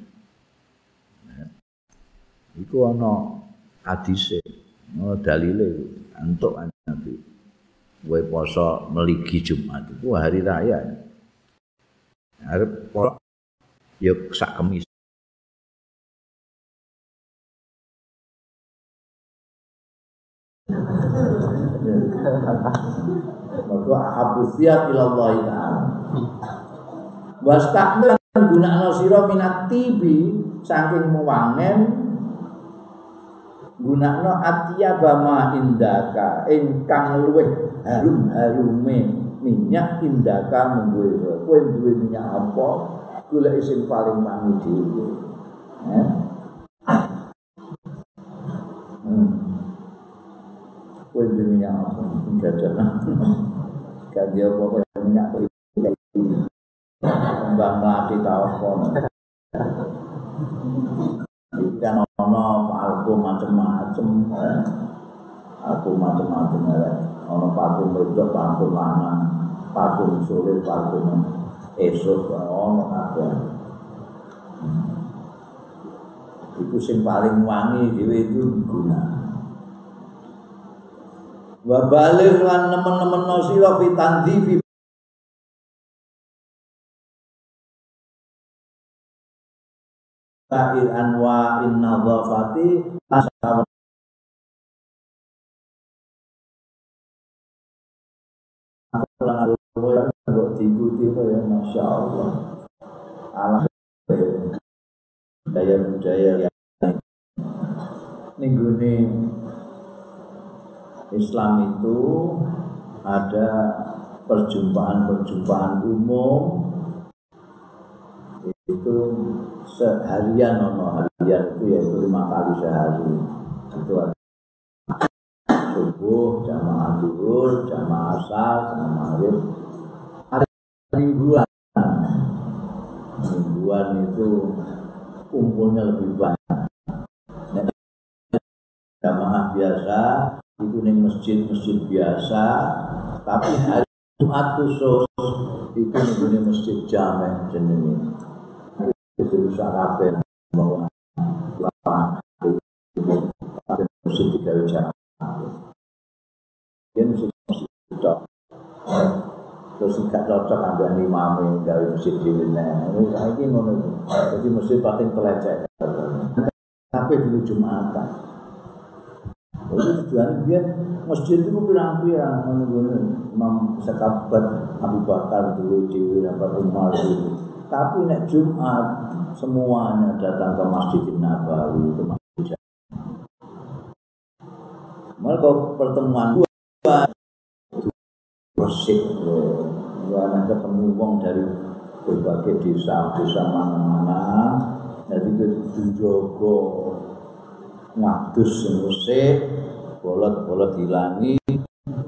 iku ana hadise ana dalile antuk nabi. Kowe poso meligi Jumat itu hari raya. Arep ya sak kemis Maka ahabus siap ilallah ta'ala Wastakmil gunakno sira minat tibi saking muwangen gunakno atiyaba ma indaka ingkang luweh harum-harume minyak indaka mungguwe kowe duwe minyak apa golek sing paling wangi dhewe eh? hmm. Kowe minyak apa jajan kan dia pokoknya minyak kembang melati tau kono parfum macam-macam ya. Parfum macam-macam ya. Ono parfum wedok, parfum lanang, parfum sore, parfum esok, ono kabeh. Itu sing paling wangi dhewe itu guna. Wa baligh lan nemen-nemen sira fi tandzifi Sa'ir anwa in nadhafati Kok diikuti ya Masya Allah Allah Daya budaya yang ini Islam itu ada perjumpaan-perjumpaan umum. Itu seharian nono harian itu yaitu lima kali sehari. Itu ada subuh jamaah duhur jamaah asar jamaah maghrib. Ada mingguan. Mingguan itu kumpulnya lebih banyak. Jamaah biasa itu nih masjid-masjid biasa tapi hari Jumat khusus itu nih masjid jamek jenenge. Itu bisa kabeh bahwa mesti tiga jam dia mesti cocok terus gak cocok ambil imam gawe masjid di mana ini saya ini ngono jadi masjid paling pelecet tapi dulu jumatan itu tujuan dia masjid itu pirang-pirang Imam Sekabat Abu Bakar dulu di apa Umar dulu tapi nek Jumat semuanya datang ke Masjid Nabawi itu masjid. Mereka pertemuan dua bersih, karena ketemu wong dari berbagai desa, desa mana-mana. Jadi itu jogo ngadus musik, bolot-bolot hilangi,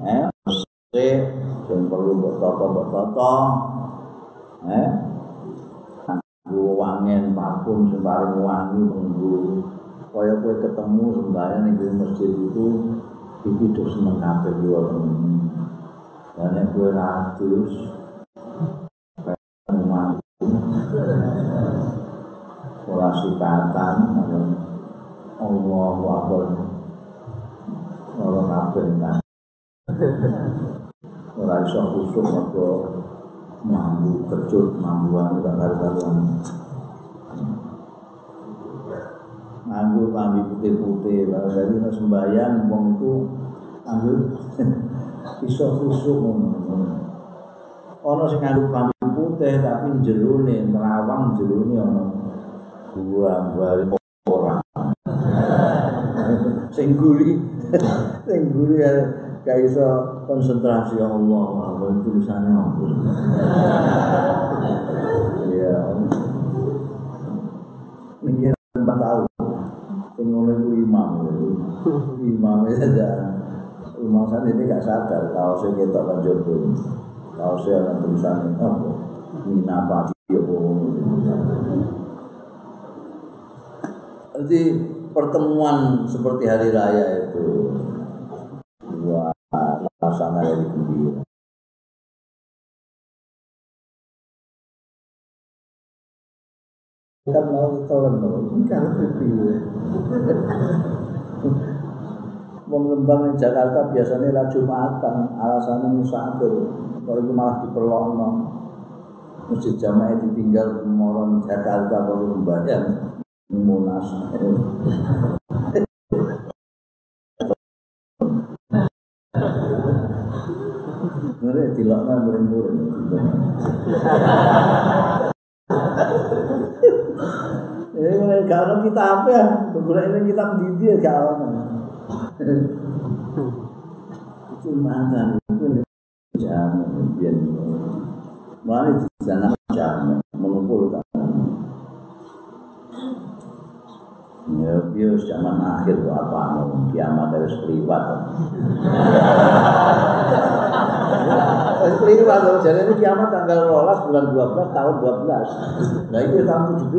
eh, musik, yang perlu bertoto-bertoto, eh, nggo wangen sing paling wangi menggo kaya kowe ketemu sembahyang ning masjid itu iki do seneng kabeh iki wonten. Lan nek kowe ratus ora sikatan Allah Akbar ora kabeh kan. Ora iso khusuk mergo mampu kecut mampuan gak karu-karuan nganggur kami putih-putih lalu dari sembahyang wong itu ambil iso khusuk ono sing nganggo kami putih tapi jerone nerawang jerone ono gua orang sing guri sing guri gak iso konsentrasi ya Allah apa tulisannya apa ya mikir empat tahun. Pengoleh itu imam. Imam saja. Imam saja ini gak sadar kalau saya kita kan jodoh. Kalau saya ada tulisannya apa? Mina pati ya jadi pertemuan seperti hari raya itu dua suasana yang gembira. Kan mau tolong dong, kan pipi. Mengembang di Jakarta biasanya lah Jumatan, alasannya musafir. Kalau itu malah diperlongo. Masjid jamaah ditinggal moron Jakarta kalau membayar munas. Mereka tilaknya murid-murid. Ini kalau kita apa ya? Kemudian ini kita mendidik ya kalau itu mantan itu jangan biar malah di sana jangan mengumpulkan Ya, bios zaman akhir tuh apa kiamat harus keliwat. Harus keliwat loh. Jadi ini kiamat tanggal 12 bulan 12 tahun 12. Nah itu tahun 17.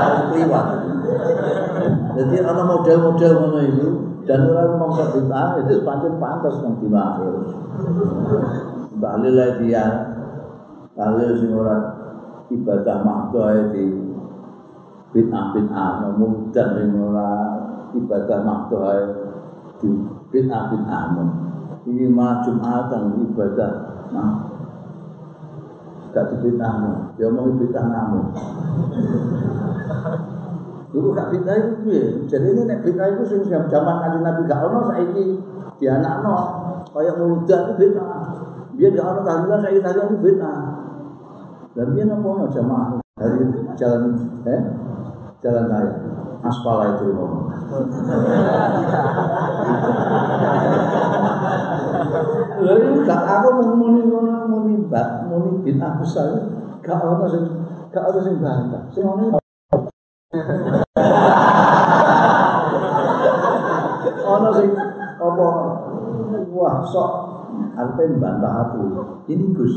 Harus keliwat. Jadi ana model-model ngono itu dan ora mongso bid'ah itu pancen pantas nang dina akhir. Dalil dia dalil sing ora ibadah makdo di bid'ah bid'ah mudah sing ora ibadah makdo di bid'ah bid'ah ini mah jumatan ibadah nah gak dibid'ah ya mau bid'ah namun. Dulu gak fitnah itu piye? Jadi ini nek fitnah itu sing zaman kanjeng Nabi gak ono saiki dianakno. Kaya muludan itu fitnah. Biar gak ono tahlilan saiki tahlilan itu fitnah. Dan apa ono jamaah? Dari jalan eh jalan raya aspal itu. Lalu gak aku muni ngono muni bak muni bid'ah besar. Gak ono sing gak ono sing bantah. Sing ono Ono sing apa wah sok arep bantah aku. Ini Gus,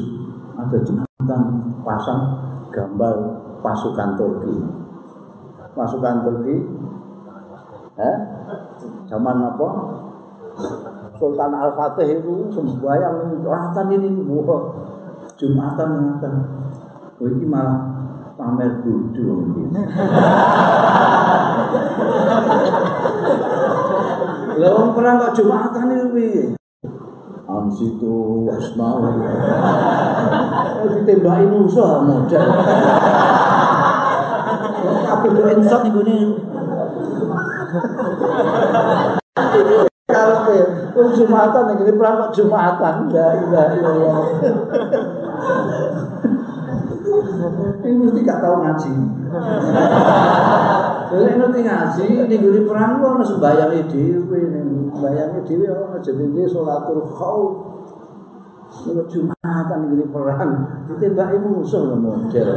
ada jembatan pasang gambar pasukan Turki. Pasukan Turki eh zaman apa? Sultan Al-Fatih itu sembahyang ratan ini wah Jumatan ngatan. Ini malah pamer kudu Lah wong perang kok Jumatan iki piye? Amsitu asmau. Ditembaki musuh model. Aku do insot niku ne. Kalau Jumatan iki perang kok Jumatan, la ilaha illallah. Ini mesti gak tahu ngaji. Lha ngerti ngaji ning gone perang ku ana sembayange dhewe ning sembayange dhewe ana jenenge salatul khauf. Nek Jumatan gone perang ditembaki musuh lho model.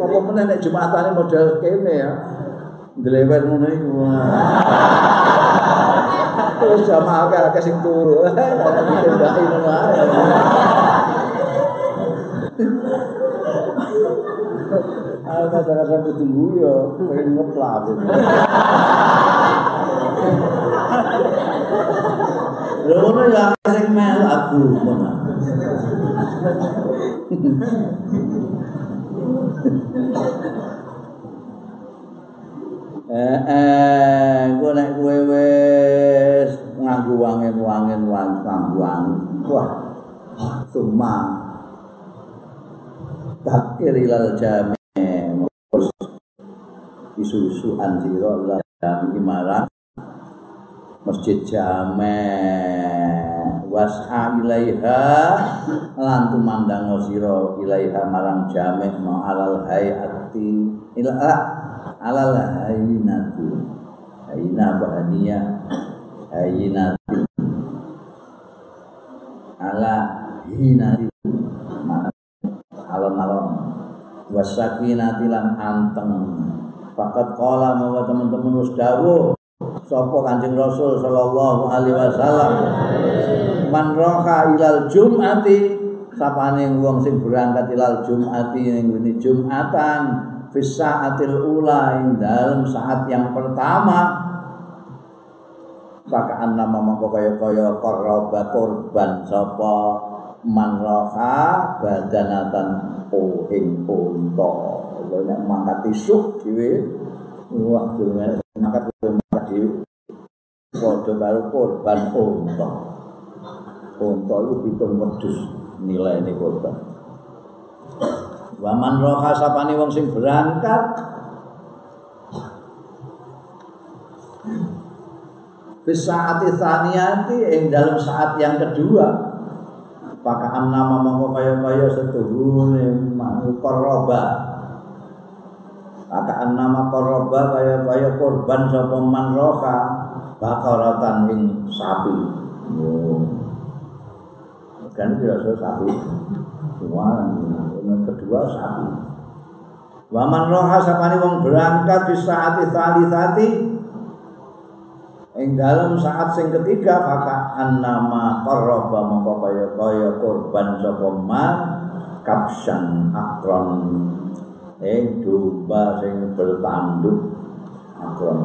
Apa meneh nek Jumatane model kene ya. Ndlewer ngono iku. Terus jamaah akeh sing turu. Ditembaki ngono ae. Aku kadang-kadang ketunggu ya, pengen ngeplak. Lha ngono ya sing aku ngono. Eh, eh, gue nek kowe wis nganggo wangen-wangen wang-wang. Wah. Suma. Takir ilal jami isu-isu anjiro ilal jami marang masjid jame was'a ilaiha. Lan tumandang sira ilaiha marang jame ma'alal hayati. Ila alal hayinati hayina bahania. Hayinati ala hinati. Alon-alon. Wasakinati lan anteng. Fakat kala mawa teman-teman wis dawuh sapa Kanjeng Rasul sallallahu alaihi wasallam. Man roha ilal jumati sapane wong sing berangkat ilal jumati ning ngene jumatan fis saatil ula ing dalam saat yang pertama. Pakaan nama mongko kaya-kaya korba korban sapa man roha badanatan oh ing unta nek mangkat isuk dhewe wah mangkat dhewe padha karo korban unta. Unta itu pitung nilai ini korban. Waman roha sapane wong sing berangkat Bisaati tsaniyati ing dalam saat yang kedua. Pakaan nama mongko kaya-kaya setuhune qoroba pakaan nama qoroba kaya-kaya korban sapa man roha bakaratan ing sapi. Oh. kan biasa sapi. Semua yang kedua sapi. Waman roha sapani wong berangkat di saat tali ing dalam saat sing ketiga maka annama qarraba mongko kaya kaya korban sapa man kapsan akron ing domba sing bertanduk akram.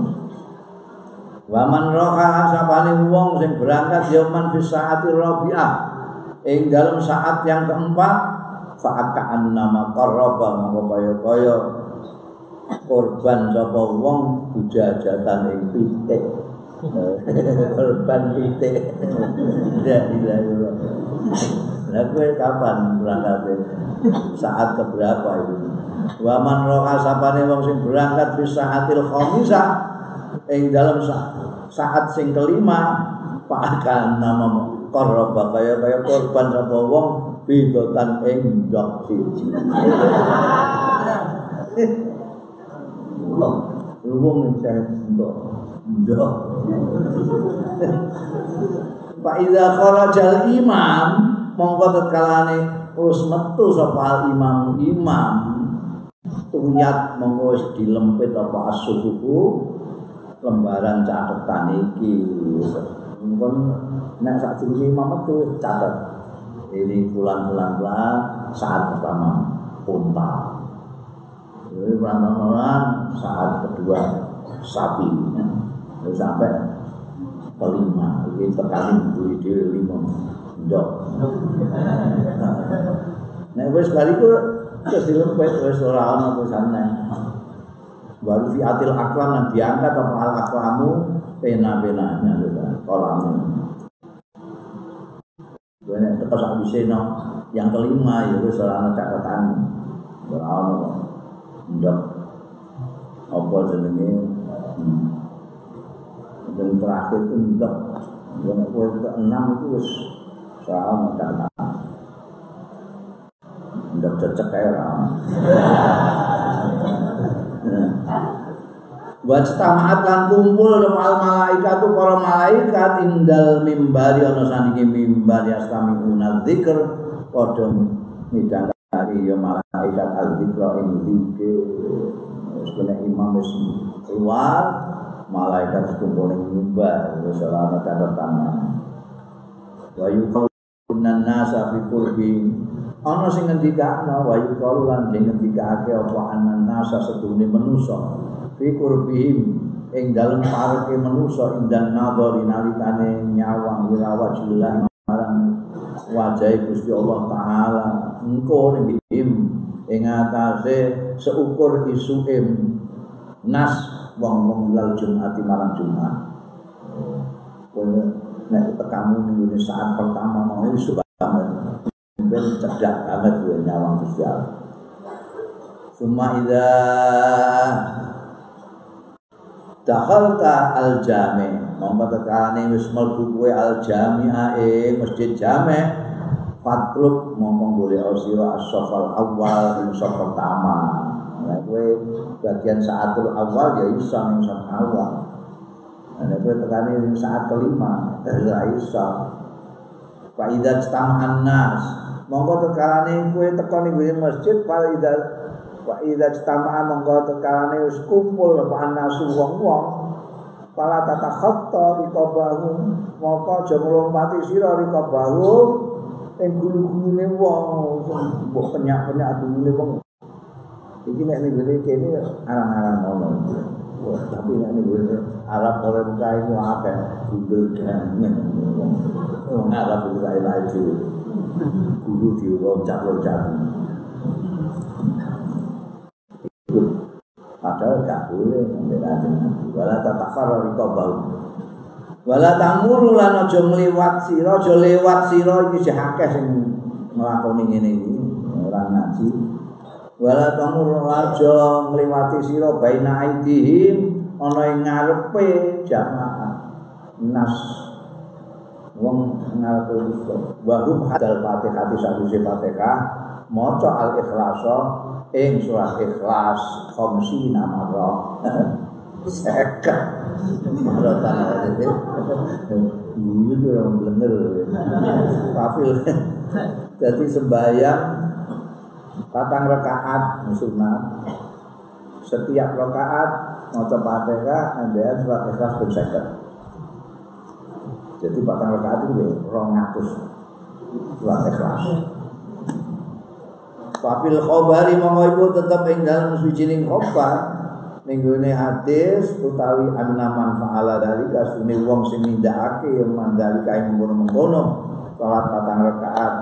Waman roha sapane wong sing berangkat yaman fi saati rabi'ah. Ing dalam saat yang keempat fa'akaan nama qarraba mongko kaya-kaya. Korban sapa wong bujajatan ing pitik. Korban pitik. Tidak tidak Nah, gue kapan berangkat saat keberapa itu? Waman roha sapane wong sing berangkat fi saatil khamisah ing dalam saat sing kelima akan nama korba kaya kaya korban sapa wong bidotan ing ndok siji. Wong saya ndok ndok. Pak Ida kharajal imam monggo tetkalane terus metu sapa imam. Imam tuyat monggo wis dilempit apa asubuhu lembaran catatan iki. Mungkin nek sak durunge imam metu catat ini bulan-bulan bulan saat pertama unta. Ini bulan-bulan saat kedua sapi. Sampai kelima. Ini terkali beli di lima dok. Nah wes balik itu terus dilempet wes ora ana tulisane baru fi atil aklam yang diangkat apa al aklamu pena penanya sudah kolamnya. Gue terus habis yang kelima ya wes ora ana catatan ora ana ndok. Apa jenenge? Hmm. dan terakhir itu ndok. Yang kue ke enam itu wis soal catatan ndok cecek kayak orang. Buat setamaat lan kumpul al malaikat para malaikat indal mimbari ana sandinge mimbar ya sami dzikr padha midhangari ya malaikat al dzikra ing dzikir. Kena imam wis keluar malaikat kumpul ning mimbar wis ora ana catatan wa yuqulun nasa fi qurbi ana sing ngendikane wa yuqulu lan ngendikake apa anan nasa sedune manusa. Fi qurbihim ing dalem pareke manusa indan nadhari nalikane nyawang ila wajhillah marang wajah Gusti Allah taala. Engko ning ing atase seukur isuim nas wong-wong lal Jumat marang Jumat kowe nek tekamu ning saat pertama mau isu banget. Ben cedak banget kowe nyawang Allah Suma ida dakhalta al jami monggo tekane wis mlebu kowe al jami'a ing masjid jami. Fatlub ngomong boleh sira as-safal awal saf pertama. Nah kowe bagian saatul awal ya iso ning awal nah kowe tekane ing saat kelima ya iso fa idza tam'an nas monggo tekane kowe teko ning masjid fa idza Wa idza istama'a monggo tekalane wis kumpul apa anasu wong-wong. Pala tata khatta rikabahu moko aja nglompati sira rikabahu ing gulu-gulune wong mbok penyak-penyak gulune wong. Iki nek ngene kene arang-arang ngono. Tapi nek ning ngene Arab oleh muka itu akeh gundul dan wong Arab itu lain-lain guru diloncat-loncat. padahal gak boleh membela dengan wala tatakhara riqabau wala tamuru lan aja ngliwat sira aja lewat sira iki sing akeh sing nglakoni ngene iki. Ora ngaji wala tamuru aja ngliwati sira baina aidihim ana ing ngarepe jamaah nas. Wong ngarepe wa hum hadal fatihah satu fatihah. Maca al ikhlasa ing surat ikhlas khamsi nama roh seket maratan itu itu yang bener kafil jadi sembahyang patang rakaat sunat setiap rakaat maca fatihah ambean surat ikhlas seket jadi patang rakaat itu rong ngatus surat ikhlas. Papil khobari mongko iku tetep ing dalem sucining khobar. Gone hadis utawi annaman fa'ala dari kasune wong sing nindakake yang mandali kae mengkono-mengkono. Salat patang rakaat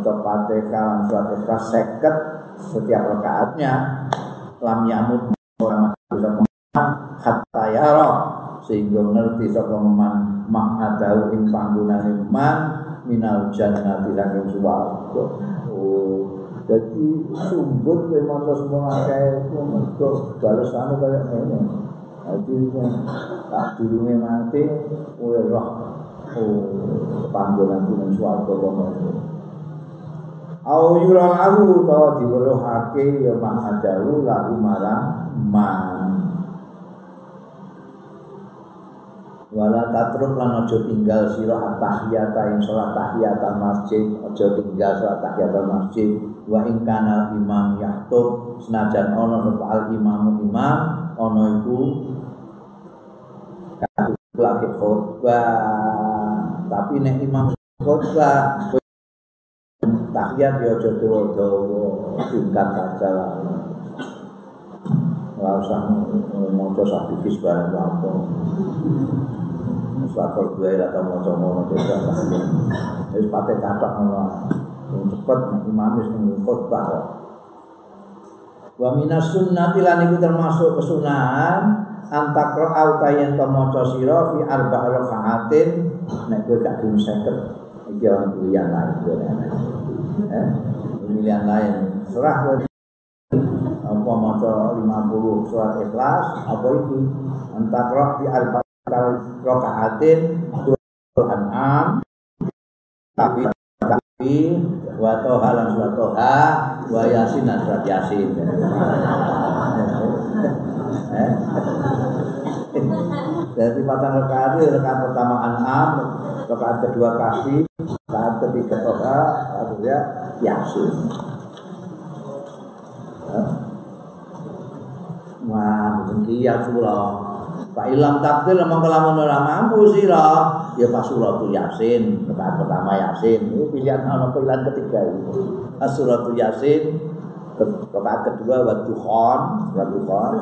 atau Fatihah lan surat Ikhlas seket setiap rakaatnya lam yamut orang bisa hatta yara sehingga ngerti sapa man mak adau ing panggonane man minal jannati saking swarga oh jadi sumbut kowe maca semua akeh mergo balesane kaya ngene. Jadi tak durunge mati kowe roh oh panggonan kuwi swarga kono. Au yural aku to diweruhake ya mahadawu lahu marang man. wala tatruk lan aja tinggal sira at-tahiyata ing salat tahiyatul masjid aja tinggal salat tahiyatul masjid wa ing kana imam yahtub senajan ana sapa al imam imam ana iku lagi khotbah tapi nek imam khotbah tahiyat ya aja dawa-dawa singkat saja lah. Ora usah maca sak bikis bareng apa dua ya atau mau coba mau coba Terus pakai kata ngono. Cepet imam wis ning khotbah. Wa termasuk kesunahan antakro autayen to maca sira fi arba' rakaatin nek kowe gak gelem 50 iki orang pilihan lain. Eh pilihan lain. Serah kowe apa maca 50 surat ikhlas apa iki? Antakro fi arba' rakaatin An'am tapi tapi wa toha lan surat toha wa yasin lan surat yasin. Eh? dari patang rakaat itu rakaat pertama An'am rakaat kedua kafi rakaat ketiga toha ya. Yasin Wah, mungkin kiat pulau. Pak ilam takdir memang kelamun ora mampu sira ya pas suratu yasin rakaat pertama yasin itu pilihan ana pilihan ketiga itu suratu yasin rakaat kedua wa dukhon wa dukhon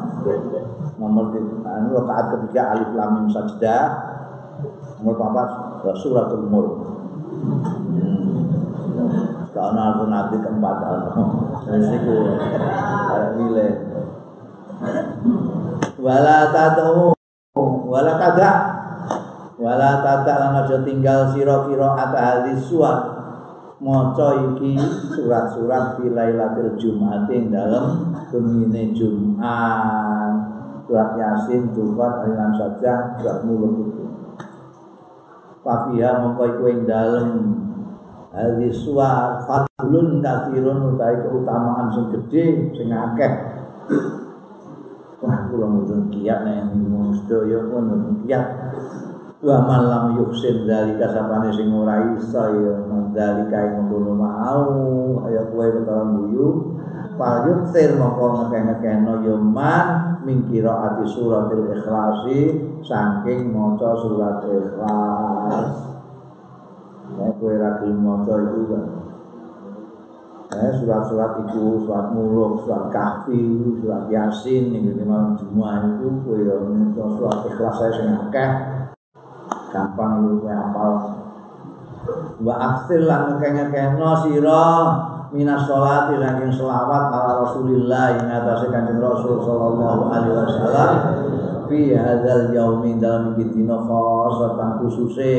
nomor anu rakaat ketiga alif lam mim sajdah. Nomor papat suratul mulk. Hmm. Karena aku nanti keempat Terus itu Milih Wala tatu wala kada wala tata lan aja tinggal sira kira suat maca iki surat-surat fi lailatul jumat ing dalem bengine Jumat. Surat Yasin Tuhan alam saja surat muluk itu Fafia mongko iku ing dalem. Hadis suat fadlun kathirun utawi keutamaan sing gedhe sing akeh. Wah, kula mboten kiat pun mboten kiat. Wa malam yuksin dari kasapane sing ora iso ya dari kae ngono mau kaya kowe ketawa guyu. Fal yuksir mongko ngekeh-ngekehno ya man mingkira ati suratil ikhlasi saking maca surat ikhlas. Nek kowe ra gelem maca iku eh, surat-surat itu, surat muluk, surat kahfi, surat yasin, ini memang semua itu, ya, surat ikhlas saya sing akeh, gampang itu saya hafal. Wa akhir lan ngekeh-ngekehno sira minas sholati saking selawat ala Rasulillah ing atase Kanjeng Rasul sallallahu alaihi wasallam fi hadzal yaumi dalam iki dina khosatan khususe.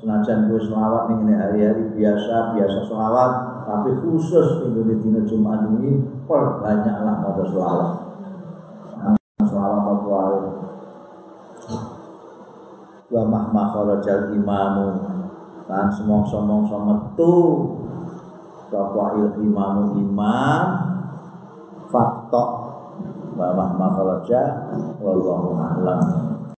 Senajan kowe selawat ning hari-hari biasa biasa selawat tapi khusus di dina Jumat ini perbanyaklah pada selawat. Selawat apa wa mahma kharajal imamu. Lan semongso-mongso metu. Sapa imamu imam. Faktok. Wa mahma kharaja wallahu a'lam